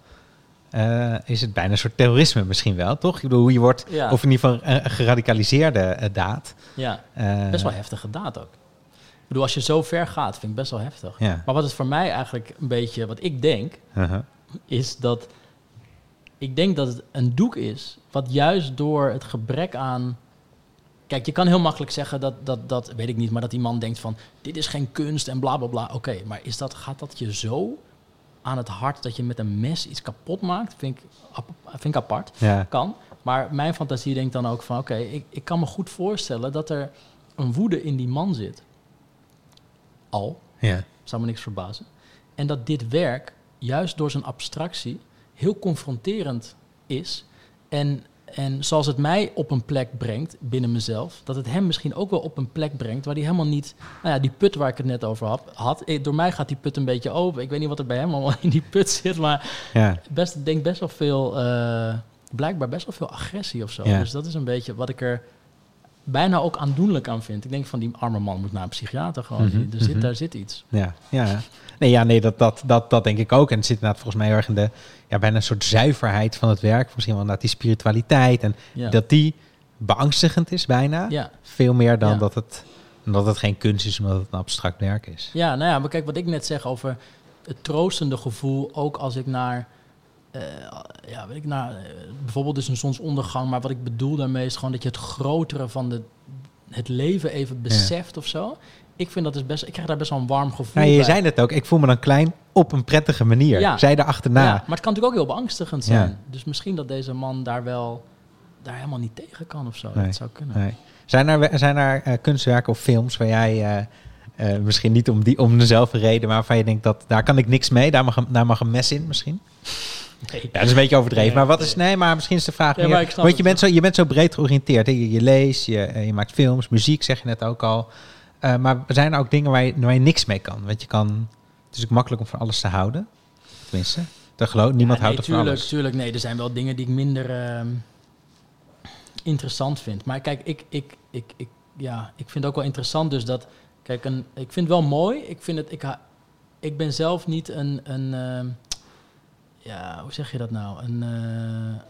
eh, is het bijna een soort terrorisme misschien wel, toch? Ik bedoel, hoe je wordt, Ja. of in ieder geval een, een geradicaliseerde eh, daad. Ja, Eh, best wel heftige daad ook. Ik bedoel, als je zo ver gaat, vind ik best wel heftig. Ja. Maar wat het voor mij eigenlijk een beetje, wat ik denk, Uh-huh. is dat ik denk dat het een doek is wat juist door het gebrek aan. Kijk, je kan heel makkelijk zeggen dat, dat, dat weet ik niet, maar dat die man denkt van dit is geen kunst en bla bla bla. Oké, maar is dat, gaat dat je zo aan het hart dat je met een mes iets kapot maakt? Vind ik, vind ik apart. Ja. Kan. Maar mijn fantasie denkt dan ook van oké, ik, ik kan me goed voorstellen dat er een woede in die man zit. Al Ja. zou me niks verbazen. En dat dit werk, juist door zijn abstractie, heel confronterend is. En, en zoals het mij op een plek brengt binnen mezelf, dat het hem misschien ook wel op een plek brengt waar hij helemaal niet. Nou ja, die put waar ik het net over had. had eh, door mij gaat die put een beetje open. Ik weet niet wat er bij hem allemaal in die put zit, maar Ja. best, denk best wel veel. eh, blijkbaar best wel veel agressie of zo. Ja. Dus dat is een beetje wat ik er bijna ook aandoenlijk aan vind. Ik denk van die arme man moet naar een psychiater gewoon. Mhm, er zit, mhm. Daar zit iets. Ja, ja. Nee, ja, nee dat, dat, dat, dat denk ik ook. En het zit inderdaad volgens mij heel erg in de, ja, bijna een soort zuiverheid van het werk. Misschien wel inderdaad die spiritualiteit. En Ja. dat die beangstigend is bijna. Ja. Veel meer dan Ja. dat, het, dat het geen kunst is, omdat het een abstract werk is. Ja, nou ja, maar kijk wat ik net zeg over het troostende gevoel, ook als ik naar, eh, ja, weet ik, naar eh, bijvoorbeeld dus een zonsondergang, maar wat ik bedoel daarmee is gewoon dat je het grotere van de, het leven even beseft of zo. Ik vind dat is best, ik krijg daar best wel een warm gevoel Nou, je bij. zei het ook, ik voel me dan klein op een prettige manier. Ja. Zij achterna. Ja, maar het kan natuurlijk ook heel beangstigend zijn. Ja. Dus misschien dat deze man daar wel, daar helemaal niet tegen kan of zo. Nee. Dat zou kunnen. Nee. Zijn er, zijn er eh, kunstwerken of films waar jij, misschien niet om, die, om dezelfde reden, maar waarvan je denkt dat daar kan ik niks mee, daar mag, daar mag een mes in misschien? Nee. Ja, dat is een beetje overdreven. Nee, maar wat is, nee, maar misschien is de vraag Ja, meer, maar want je het. bent, zo, je bent zo breed georiënteerd. Hè? Je, je leest, je, eh, je maakt films, muziek zeg je net ook al. Eh, maar zijn er ook dingen waar je, waar je niks mee kan? Want je kan, het is ook makkelijk om van alles te houden. Tenminste, dat geloof, niemand Ja, houdt nee, van tuurlijk, alles. Tuurlijk, nee, er zijn wel dingen die ik minder ehm, interessant vind. Maar kijk, ik, ik, ik, ik, ja, ik vind ook wel interessant dus dat... Kijk, een, ik vind het wel mooi. Ik, vind het, ik, ha- ik ben zelf niet een... een ehm, ja, hoe zeg je dat nou? Een, eh,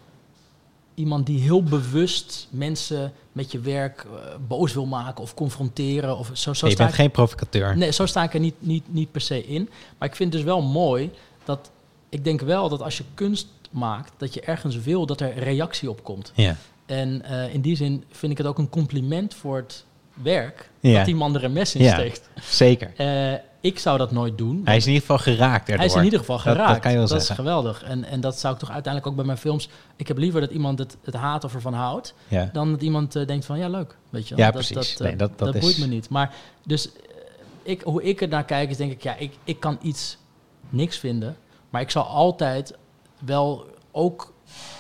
iemand die heel bewust mensen met je werk eh, boos wil maken of confronteren. Of zo, zo Nee, je sta bent ik- geen provocateur. Nee, zo sta ik er niet, niet, niet per se in. Maar ik vind het dus wel mooi dat... Ik denk wel dat als je kunst maakt, dat je ergens wil dat er reactie op komt. Ja. En eh, in die zin vind ik het ook een compliment voor het werk... Ja. dat die man er een mes in Ja. steekt. Zeker. Ik zou dat nooit doen. Hij is in ieder geval geraakt erdoor. Hij is in ieder geval Dat- dat geraakt. kan je wel dat is geweldig. En, en dat zou ik toch uiteindelijk ook bij mijn films... Ik heb liever dat iemand het, het haat of ervan houdt... Ja. dan dat iemand eh, denkt van, ja, leuk. Weet je. Ja, dat, precies. Dat, Nee, eh, dat- dat is- boeit me niet. Maar dus, eh, ik, hoe ik er naar kijk, is denk ik... Ja, ik, ik kan iets niks vinden. Maar ik zal altijd wel ook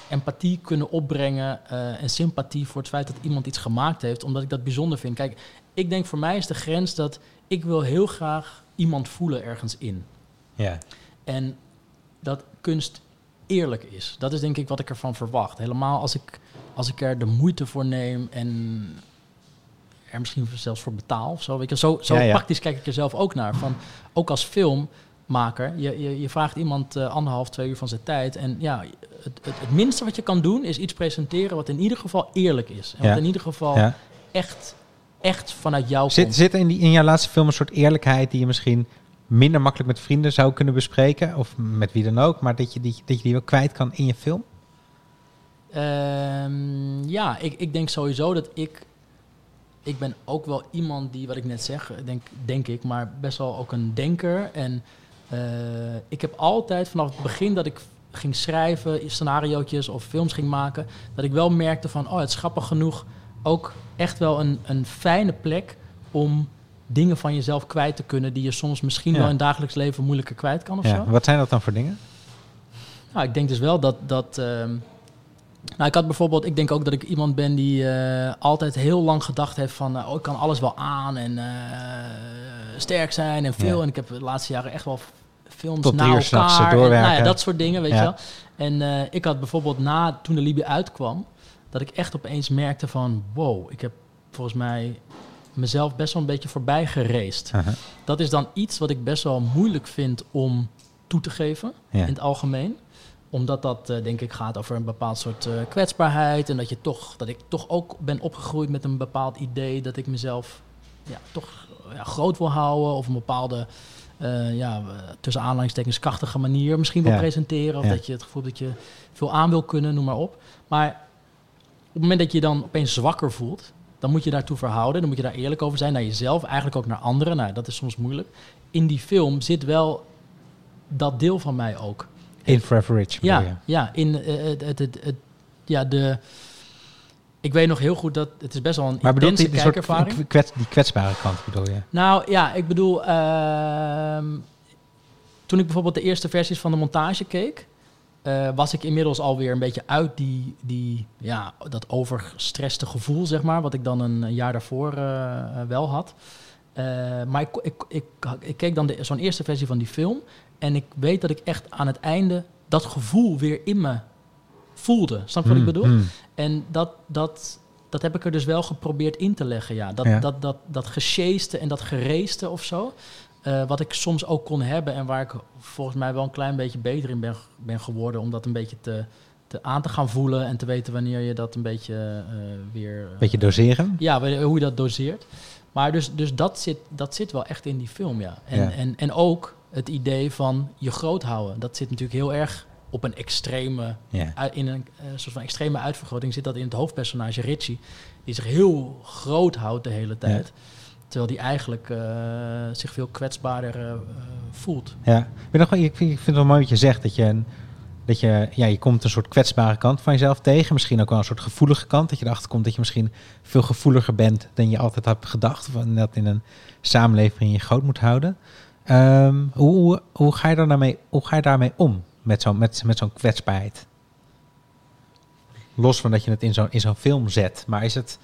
empathie kunnen opbrengen... en sympathie voor het feit dat iemand iets gemaakt heeft... omdat ik dat bijzonder vind. Kijk, ik denk voor mij is de grens dat... ik wil heel graag iemand voelen ergens in. Ja. En dat kunst eerlijk is. Dat is denk ik wat ik ervan verwacht. Helemaal als ik, als ik er de moeite voor neem en er misschien zelfs voor betaal of zo. Weet je, zo zo Ja, ja. praktisch kijk ik er zelf ook naar. Van, ook als filmmaker, je, je, je vraagt iemand eh, anderhalf, twee uur van zijn tijd. En ja, het, het, het minste wat je kan doen is iets presenteren wat in ieder geval eerlijk is. En Ja. wat in ieder geval echt, echt vanuit jou Zit, komt. zit in, die, in jouw laatste film een soort eerlijkheid die je misschien minder makkelijk met vrienden zou kunnen bespreken? Of met wie dan ook, maar dat je die, dat je die wel kwijt kan in je film? Ehm, ja, ik, ik denk sowieso dat ik... Ik ben ook wel iemand die, wat ik net zeg, denk, denk ik, maar best wel ook een denker. En eh, ik heb altijd vanaf het begin dat ik ging schrijven, scenariootjes of films ging maken, dat ik wel merkte van, oh, het is grappig genoeg ook echt wel een, een fijne plek om dingen van jezelf kwijt te kunnen die je soms misschien Ja. wel in het dagelijks leven moeilijker kwijt kan of Ja. zo. Wat zijn dat dan voor dingen? Nou, ik denk dus wel dat. dat ehm, nou, ik had bijvoorbeeld, ik denk ook dat ik iemand ben die eh, altijd heel lang gedacht heeft van, oh, ik kan alles wel aan en eh, sterk zijn en veel. Ja. En ik heb de laatste jaren echt wel films Tot na elkaar. en, doorwerken. nou ja, dat soort dingen, weet Ja. je wel. En ik had bijvoorbeeld na, toen de Libië uitkwam, dat ik echt opeens merkte van, wow, ik heb volgens mij mezelf best wel een beetje voorbij gereest. Aha. Dat is dan iets wat ik best wel moeilijk vind om toe te geven Ja. in het algemeen. omdat dat eh, denk ik gaat over een bepaald soort eh, kwetsbaarheid. En dat, je toch, dat ik toch ook ben opgegroeid met een bepaald idee dat ik mezelf ja, toch ja, groot wil houden. Of een bepaalde, eh, ja, tussen aanhalingstekens, krachtige manier misschien wil Ja. presenteren. Of Ja. dat je het gevoel dat je veel aan wil kunnen, noem maar op. Maar het moment dat je je dan opeens zwakker voelt, dan moet je daartoe verhouden. Dan moet je daar eerlijk over zijn naar jezelf, eigenlijk ook naar anderen. Nou, dat is soms moeilijk. In die film zit wel dat deel van mij ook. In Forever Rich. bedoel je? Ja, ja, in eh, het, het, het, het- ja, de. Ik weet nog heel goed dat het is best wel een Maar intense die, die, kijkervaring. kwets, die kwetsbare kant bedoel je? Nou ja, ik bedoel, ehm, toen ik bijvoorbeeld de eerste versies van de montage keek, eh, was ik inmiddels alweer een beetje uit die, die, ja, dat overgestreste gevoel, zeg maar, wat ik dan een jaar daarvoor eh, wel had. Eh, maar ik, ik, ik, ik keek dan de- zo'n eerste versie van die film en ik weet dat ik echt aan het einde dat gevoel weer in me voelde. Snap je wat ik Hmm, bedoel? hmm. En dat, dat, dat heb ik er dus wel geprobeerd in te leggen, ja. Dat, Ja. dat, dat, dat gesjeeste en dat gereeste of zo. Eh, wat ik soms ook kon hebben en waar ik volgens mij wel een klein beetje beter in ben, ben geworden. Om dat een beetje te, te aan te gaan voelen en te weten wanneer je dat een beetje eh, weer... eh, Beetje doseren? ja, hoe je dat doseert. Maar dus, dus dat, zit, dat zit wel echt in die film, ja. En, Ja. En, en ook het idee van je groot houden. Dat zit natuurlijk heel erg op een extreme Ja. in een soort van extreme uitvergroting zit dat in het hoofdpersonage Richie, die zich heel groot houdt de hele tijd. Terwijl die eigenlijk eh, zich veel kwetsbaarder eh, voelt. Ja, ik, ben nog, wel- ik, vind, vind het wel mooi wat je zegt. Dat je, dat je, ja, je komt een soort kwetsbare kant van jezelf tegen. Misschien ook wel een soort gevoelige kant. Dat je erachter komt dat je misschien veel gevoeliger bent dan je altijd hebt gedacht. Of dat in een samenleving je groot moet houden. Ehm, hoe, hoe, hoe, ga je daar nou hoe ga je daarmee om? Met zo'n met, met zo'n kwetsbaarheid? Los van dat je het in zo'n in zo'n film zet. Maar is het...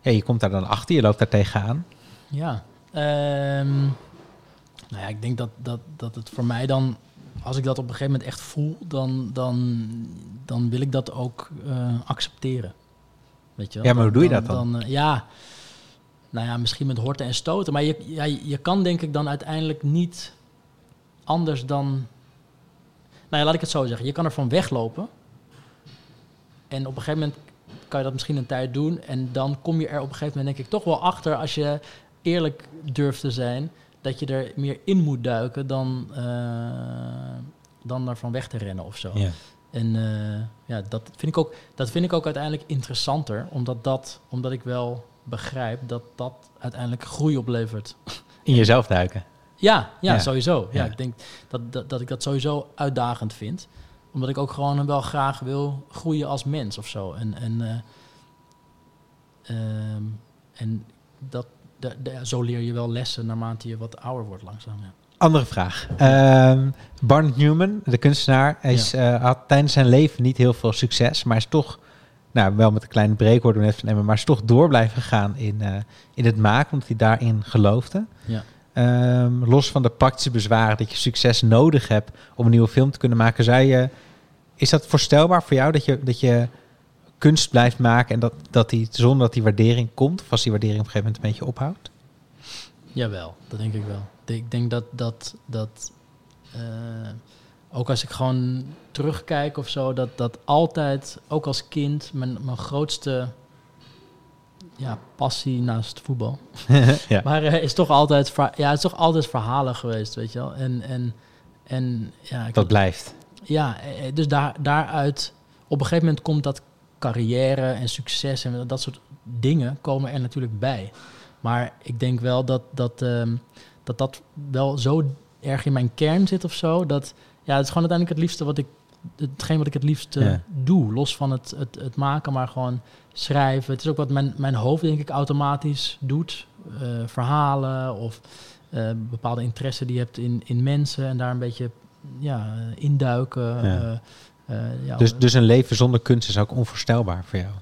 Je komt daar dan achter, je loopt daar tegenaan. Ja. Ehm, nou ja, ik denk dat, dat, dat het voor mij dan, als ik dat op een gegeven moment echt voel, dan, dan, dan wil ik dat ook eh, accepteren. Weet je wel? Ja, maar hoe doe je dat dan? eh, ja, nou ja, misschien met horten en stoten. Maar je, ja, je kan denk ik dan uiteindelijk niet anders dan... Nou ja, laat ik het zo zeggen. Je kan ervan weglopen. En op een gegeven moment kan je dat misschien een tijd doen. En dan kom je er op een gegeven moment denk ik toch wel achter... als je eerlijk durft te zijn... dat je er meer in moet duiken dan, eh dan ervan weg te rennen of zo. Ja. En eh, ja, dat vind, ik ook, dat vind ik ook uiteindelijk interessanter, omdat, dat, omdat ik wel begrijp dat dat uiteindelijk groei oplevert. In jezelf duiken. Ja, ja, Ja. sowieso. Ja. Ja. ik denk dat, dat, dat ik dat sowieso uitdagend vind. Omdat ik ook gewoon wel graag wil groeien als mens of zo. En, en, eh, ehm, en dat, de, de- zo leer je wel lessen naarmate je wat ouder wordt langzaam. Ja. Andere vraag. Ehm Barnett Newman, de kunstenaar, hij is, eh, had tijdens zijn leven niet heel veel succes, maar is toch, nou wel met een kleine break worden we net van Emmen, maar is toch door blijven gaan in, eh, in het maken, omdat hij daarin geloofde. Ja. Ehm, los van de praktische bezwaren dat je succes nodig hebt om een nieuwe film te kunnen maken, zei je, is dat voorstelbaar voor jou dat je, dat je kunst blijft maken en dat, dat die, zonder dat die waardering komt, of als die waardering op een gegeven moment een beetje ophoudt? Jawel, dat denk ik wel. Ik denk dat dat, dat eh, ook als ik gewoon terugkijk of zo, dat dat altijd, ook als kind, mijn, mijn grootste ja, passie naast voetbal. ja. Maar eh, is toch altijd, ja, het is toch altijd verhalen geweest, weet je wel. En, en, en ja, Dat blijft. ja, eh, dus daar, daaruit, op een gegeven moment komt dat carrière en succes en dat soort dingen komen er natuurlijk bij. Maar ik denk wel dat dat, ehm, dat, dat wel zo erg in mijn kern zit of zo. Dat ja, het is gewoon uiteindelijk het liefste wat ik, hetgeen wat ik het liefste Ja. doe. Los van het, het, het maken, maar gewoon schrijven. Het is ook wat mijn, mijn hoofd denk ik automatisch doet. Eh, verhalen of eh, bepaalde interesse die je hebt in, in mensen en daar een beetje ja, induiken. Ja. Eh, eh, ja, Dus, dus een leven zonder kunst is ook onvoorstelbaar voor jou.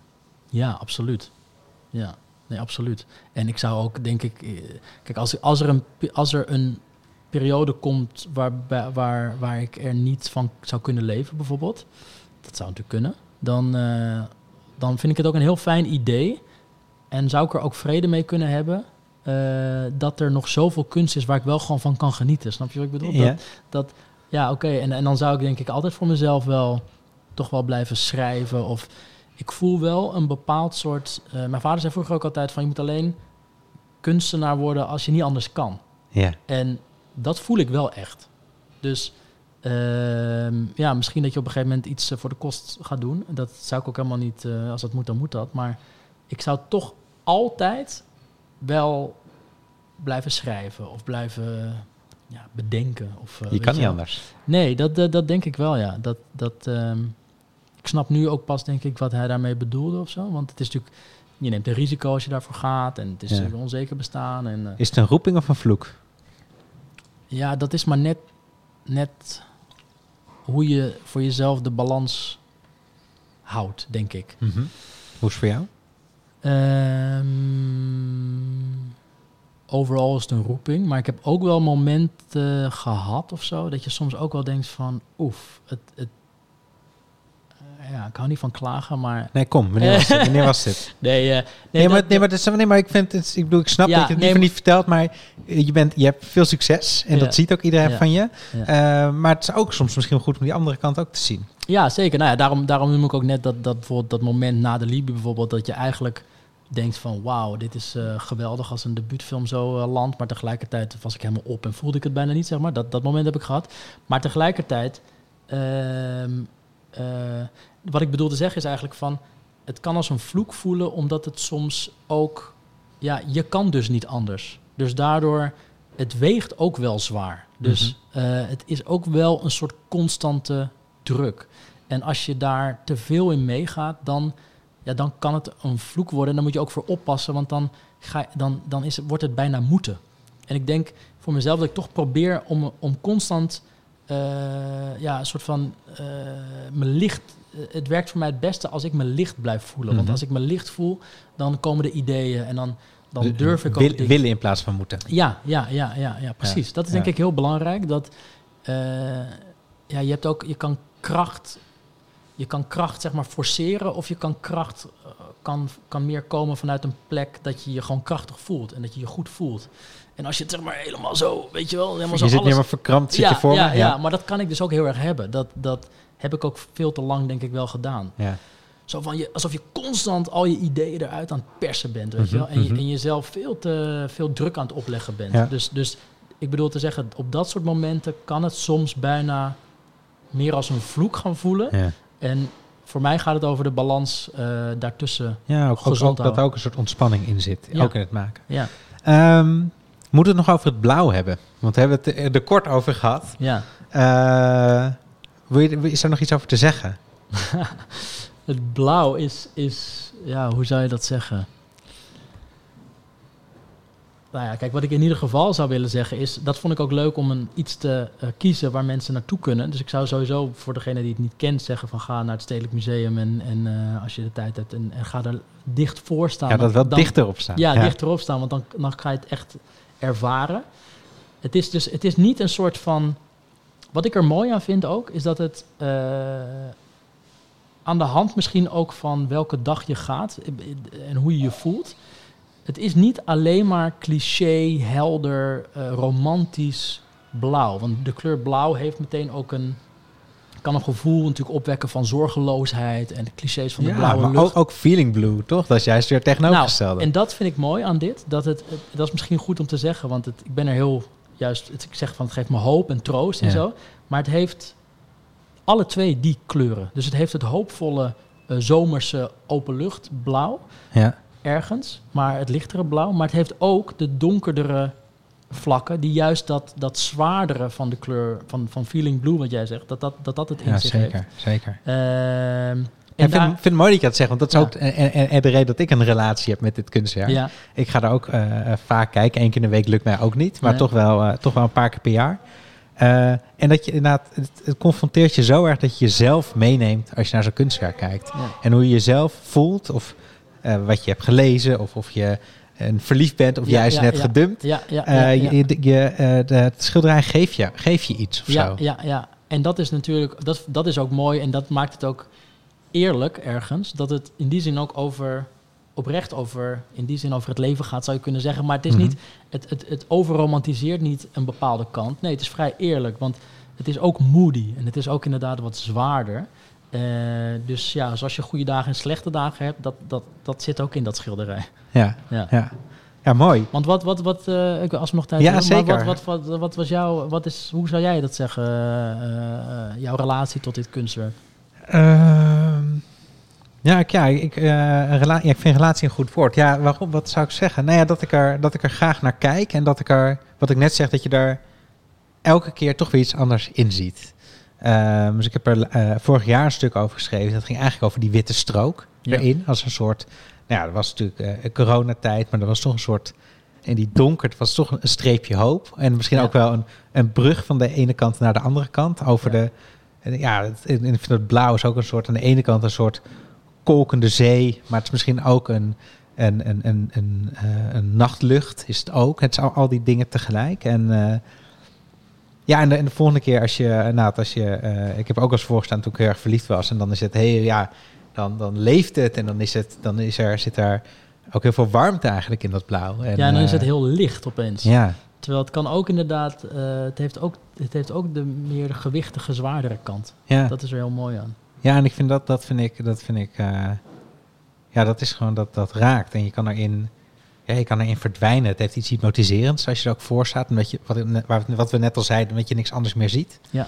ja, absoluut. Ja, nee, absoluut. En ik zou ook, denk ik, eh, kijk, als, als, er, een, als er een periode komt waar, waar, waar ik er niet van zou kunnen leven, bijvoorbeeld, dat zou natuurlijk kunnen, dan, eh, dan vind ik het ook een heel fijn idee. En zou ik er ook vrede mee kunnen hebben eh, dat er nog zoveel kunst is waar ik wel gewoon van kan genieten. Snap je wat ik bedoel? Ja. Dat, dat, Ja, oké. En, en dan zou ik denk ik altijd voor mezelf wel toch wel blijven schrijven. Of ik voel wel een bepaald soort. eh, mijn vader zei vroeger ook altijd van je moet alleen kunstenaar worden als je niet anders kan. Ja. En dat voel ik wel echt. Dus ehm, ja, misschien dat je op een gegeven moment iets eh, voor de kost gaat doen. Dat zou ik ook helemaal niet, eh, als dat moet, dan moet dat. Maar ik zou toch altijd wel blijven schrijven of blijven ja, bedenken. Of, eh, Je kan niet wel. anders. Nee, dat, dat, dat denk ik wel, ja. Dat, dat, ehm, ik snap nu ook pas, denk ik, wat hij daarmee bedoelde of zo. Want het is natuurlijk, je neemt een risico als je daarvoor gaat. En het is Ja. onzeker bestaan. En, eh, Is het een roeping of een vloek? ja, dat is maar net, net hoe je voor jezelf de balans houdt, denk ik. Hoe is het voor jou? Ehm, overal is het een roeping, maar ik heb ook wel momenten gehad of zo, dat je soms ook wel denkt van, oef, het, het, eh, ja, ik hou niet van klagen, maar Nee, kom. Wanneer was dit? Wanneer was dit? nee, eh, nee, Nee, maar, nee, maar, is, nee, maar ik, vind het, ik bedoel, ik snap Ja, dat je het liever niet vertelt, maar je, bent, je hebt veel succes en Ja. dat ziet ook iedereen Ja. van je. Eh, maar het is ook soms misschien wel goed om die andere kant ook te zien. Ja, zeker. Nou ja, daarom, daarom noem ik ook net dat, dat bijvoorbeeld dat moment na de Libi bijvoorbeeld, dat je eigenlijk denkt van wauw, dit is eh, geweldig als een debuutfilm zo eh, landt, maar tegelijkertijd was ik helemaal op en voelde ik het bijna niet, zeg maar. Dat, dat moment heb ik gehad. Maar tegelijkertijd, ehm, eh, wat ik bedoel te zeggen is eigenlijk van, het kan als een vloek voelen, omdat het soms ook, ja, je kan dus niet anders. Dus daardoor, het weegt ook wel zwaar. Dus eh, het is ook wel een soort constante druk. En als je daar te veel in meegaat, dan, ja, dan kan het een vloek worden. En dan moet je ook voor oppassen, want dan, ga, je- dan, dan is, het- wordt het bijna moeten. En ik denk voor mezelf dat ik toch probeer om, om constant eh, ja, een soort van eh me licht. eh, Het werkt voor mij het beste als ik me licht blijf voelen. Want Mhm. als ik me licht voel, dan komen de ideeën en dan, dan De- durf ik ook wil- willen in plaats van moeten. ja, ja, ja, ja, ja precies. Dat is ja. denk ik heel belangrijk. Dat ja, je hebt ook, je kan kracht, je kan kracht zeg maar forceren of je kan kracht eh, kan, kan meer komen vanuit een plek dat je je gewoon krachtig voelt en dat je je goed voelt. En als je het zeg maar helemaal zo, weet je wel, helemaal Je zo zit alles, niet meer verkrampt, zit ja, je voor ja, me? ja, maar dat kan ik dus ook heel erg hebben. Dat, dat heb ik ook veel te lang denk ik wel gedaan. Ja. Zo van je, alsof je constant al je ideeën eruit aan het persen bent, weet je wel. Mhm, En, je, mhm. en jezelf veel te veel druk aan het opleggen bent. Ja. Dus, dus ik bedoel te zeggen, op dat soort momenten kan het soms bijna meer als een vloek gaan voelen. Ja. En voor mij gaat het over de balans eh, daartussen. Ja, ook, ook, dat houden. ook een soort ontspanning in zit. Ja. Ook in het maken. Ja, Ehm moeten we het nog over het blauw hebben? Want we hebben het er- er kort over gehad. ja. Eh, wil je, is er nog iets over te zeggen? Het blauw is, is, ja, hoe zou je dat zeggen? Nou ja, kijk, wat ik in ieder geval zou willen zeggen is, dat vond ik ook leuk om een, iets te eh, kiezen waar mensen naartoe kunnen. Dus ik zou sowieso voor degene die het niet kent zeggen van ga naar het Stedelijk Museum en, en eh, als je de tijd hebt en, en ga er dicht voor staan. Ja, dat wel Dan- dichter op staan. Ja, dichterop staan, want dan, dan ga je het echt ervaren. Het is dus, het is niet een soort van. Wat ik er mooi aan vind ook, is dat het eh, aan de hand misschien ook van welke dag je gaat en hoe je je voelt. Het is niet alleen maar cliché, helder, eh, romantisch blauw. Want de kleur blauw heeft meteen ook een. kan een gevoel natuurlijk opwekken van zorgeloosheid en de clichés van de Ja, blauwe maar lucht. ook, ook feeling blue, toch? Dat is juist weer tegenovergestelde. Nou, en dat vind ik mooi aan dit. Dat, het, het- dat is misschien goed om te zeggen, want het, ik ben er heel juist. Het, ik zeg van het geeft me hoop en troost en Ja. zo. Maar het heeft alle twee die kleuren. Dus het heeft het hoopvolle eh, zomerse openluchtblauw ja. Ergens, maar het lichtere blauw. Maar het heeft ook de donkerdere vlakken, die juist dat, dat zwaardere van de kleur van, van feeling blue, wat jij zegt, dat dat, dat, dat het in ja, zich heeft. zeker. zeker. Ehm, en ik vind, vind het mooi dat je dat zegt, want dat is Ja. ook en, en, en de reden dat ik een relatie heb met dit kunstwerk. ja, Ik ga daar ook eh, eh, vaak kijken. Eén keer in de week lukt mij ook niet, maar Nee. toch, wel, eh, toch wel een paar keer per jaar. En dat je inderdaad, het, het confronteert je zo erg dat je jezelf meeneemt als je naar zo'n kunstwerk kijkt. ja. En hoe je jezelf voelt, of wat je hebt gelezen, of of je een verliefd bent, of Ja, juist ja, net ja. gedumpt. Ja, Eh, ja. Je, je, eh, de, het schilderij geeft je, geeft je iets of ja, zo. Ja, ja, en dat is natuurlijk, dat, dat is ook mooi en dat maakt het ook eerlijk ergens. Dat het in die zin ook over, oprecht over, in die zin over het leven gaat, zou je kunnen zeggen. Maar het is Mhm. niet, het, het, het overromantiseert niet een bepaalde kant. Nee, het is vrij eerlijk, want het is ook moody en het is ook inderdaad wat zwaarder. Eh, dus ja, zoals je goede dagen en slechte dagen hebt, dat, dat, dat zit ook in dat schilderij. Ja, Ja. ja. ja mooi. Want wat, wat, wat ik- als we nog tijd Ja, maar. Wat, wat, wat, wat was jouw, wat is, hoe zou jij dat zeggen, eh, jouw relatie tot dit kunstwerk? Ehm, ja, ik, ja, ik, ja, ik vind relatie een goed woord. Ja, waarom? Wat zou ik zeggen? Nou ja, dat ik, er, dat ik er graag naar kijk en dat ik er, wat ik net zeg, dat je daar elke keer toch weer iets anders in ziet. Ehm, dus ik heb er eh, vorig jaar een stuk over geschreven. Dat ging eigenlijk over die witte strook Ja. erin. Als een soort, nou ja, dat was natuurlijk eh, coronatijd, maar dat was toch een soort, in die donker, het was toch een streepje hoop. En misschien Ja. ook wel een, een brug van de ene kant naar de andere kant. Over Ja. de, en ja, het, en ik vind het blauw is ook een soort, aan de ene kant een soort kolkende zee, maar het is misschien ook een, een, een, een, een, eh, een nachtlucht, is het ook. Het is al, al die dingen tegelijk. En eh, ja, en de, en de volgende keer als je, eh, nou, als je, eh, ik heb ook als voorgestaan toen ik heel erg verliefd was, en dan is het, hey, ja, dan, dan leeft het en dan is het, dan is er, zit daar ook heel veel warmte eigenlijk in dat blauw. En, ja, en dan is eh, het heel licht opeens. Ja, Terwijl het kan ook inderdaad, eh, het, heeft ook, het heeft ook de meer gewichtige, zwaardere kant. ja. Dat is er heel mooi aan. Ja, en ik vind dat, dat vind ik, dat vind ik, eh, ja, dat is gewoon, dat, dat raakt. En je kan erin, ja, je kan erin verdwijnen. Het heeft iets hypnotiserends als je er ook voor staat. Omdat je, wat, wat we net al zeiden, omdat je niks anders meer ziet. Ja.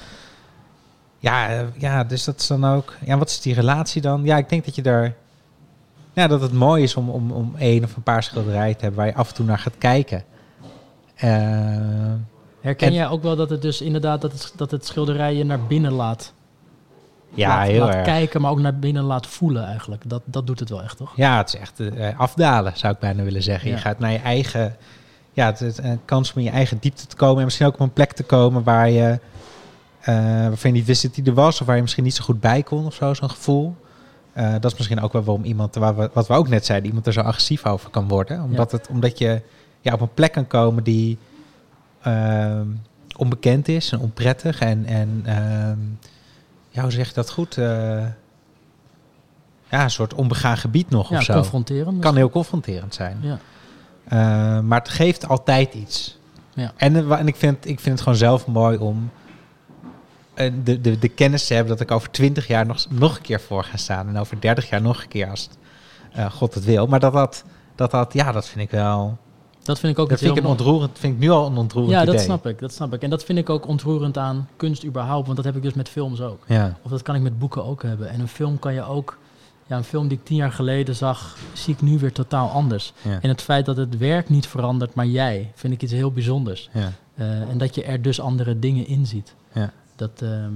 Ja, eh, ja, dus dat is dan ook, ja, wat is die relatie dan? Ja, ik denk dat je daar, ja, dat het mooi is om, om, om één of een paar schilderijen te hebben waar je af en toe naar gaat kijken. Eh, Herken En- jij ook wel dat het dus inderdaad, dat het, dat het schilderij je naar binnen laat, ja, laat, heel laat erg. kijken, maar ook naar binnen laat voelen eigenlijk. Dat, dat doet het wel echt, toch? Ja, het is echt eh, afdalen, zou ik bijna willen zeggen. Ja. Je gaat naar je eigen... Ja, het is een kans om in je eigen diepte te komen. En misschien ook op een plek te komen waar je... eh, waarvan je niet wist dat die er was. Of waar je misschien niet zo goed bij kon of zo, zo'n gevoel. Eh, dat is misschien ook wel waarom iemand, waar we, wat we ook net zeiden, iemand er zo agressief over kan worden. Omdat, het, omdat je ja, op een plek kan komen die ehm, onbekend is en onprettig. En, en ehm, ja, hoe zeg je dat goed? Eh, ja, een soort onbegaan gebied nog Ja, of zo. confronterend. Kan heel confronterend zijn. Ja. Eh, maar het geeft altijd iets. Ja. En, eh, en ik, vind, ik vind het gewoon zelf mooi om de, de, de kennis te hebben dat ik over twintig jaar nog, nog een keer voor ga staan. En over dertig jaar nog een keer als het, God het wil. Maar dat dat, dat dat, ja, dat vind ik wel... Dat vind ik ook Dat vind ik, heel een mooi. ontroerend, vind ik nu al een ontroerend Ja, idee. dat snap ik, dat snap ik. En dat vind ik ook ontroerend aan kunst überhaupt, want dat heb ik dus met films ook. Ja, Of dat kan ik met boeken ook hebben. En een film kan je ook... Ja, een film die ik tien jaar geleden zag, zie ik nu weer totaal anders. ja, En het feit dat het werk niet verandert, maar jij, vind ik iets heel bijzonders. ja. Eh, en dat je er dus andere dingen in ziet. Ja. Dat, ehm,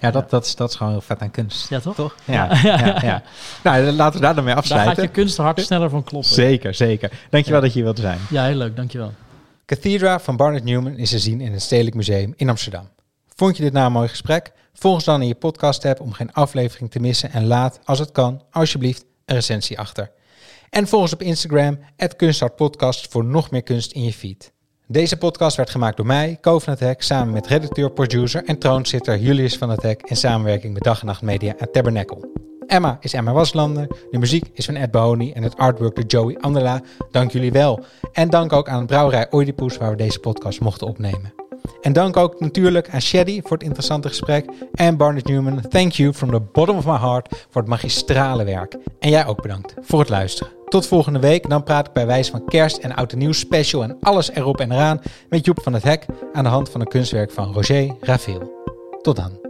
ja dat, dat, is, dat is gewoon heel vet aan kunst. ja toch? Toch? Ja, ja. ja, Nou, laten we daar dan mee Daar afsluiten. gaat je kunsthart sneller van kloppen. Zeker, zeker. Dankjewel Ja. dat je hier wilde zijn. Ja, heel leuk, dankjewel. Cathedra van Barnett Newman is te zien in het Stedelijk Museum in Amsterdam. Vond je dit nou een mooi gesprek? Volg ons dan in je podcast-app om geen aflevering te missen en laat, als het kan, alsjeblieft een recensie achter. En volg ons op Instagram, @kunsthartpodcast voor nog meer kunst in je feed. Deze podcast werd gemaakt door mij, Ko van het Hek, samen met redacteur, producer en troonzitter Julius van het Hek in samenwerking met Dag en Nacht Media en Tabernacle. Emma is Emma Waslander, de muziek is van Ed Bahoni en het artwork door Joey Andela. Dank jullie wel. En dank ook aan het brouwerij Oedipus waar we deze podcast mochten opnemen. En dank ook natuurlijk aan Shady voor het interessante gesprek en Barnett Newman, thank you from the bottom of my heart voor het magistrale werk. En jij ook bedankt voor het luisteren. Tot volgende week, dan praat ik bij wijze van kerst en oud en nieuw special en alles erop en eraan met Joep van het Hek aan de hand van een kunstwerk van Roger Ravel. Tot dan.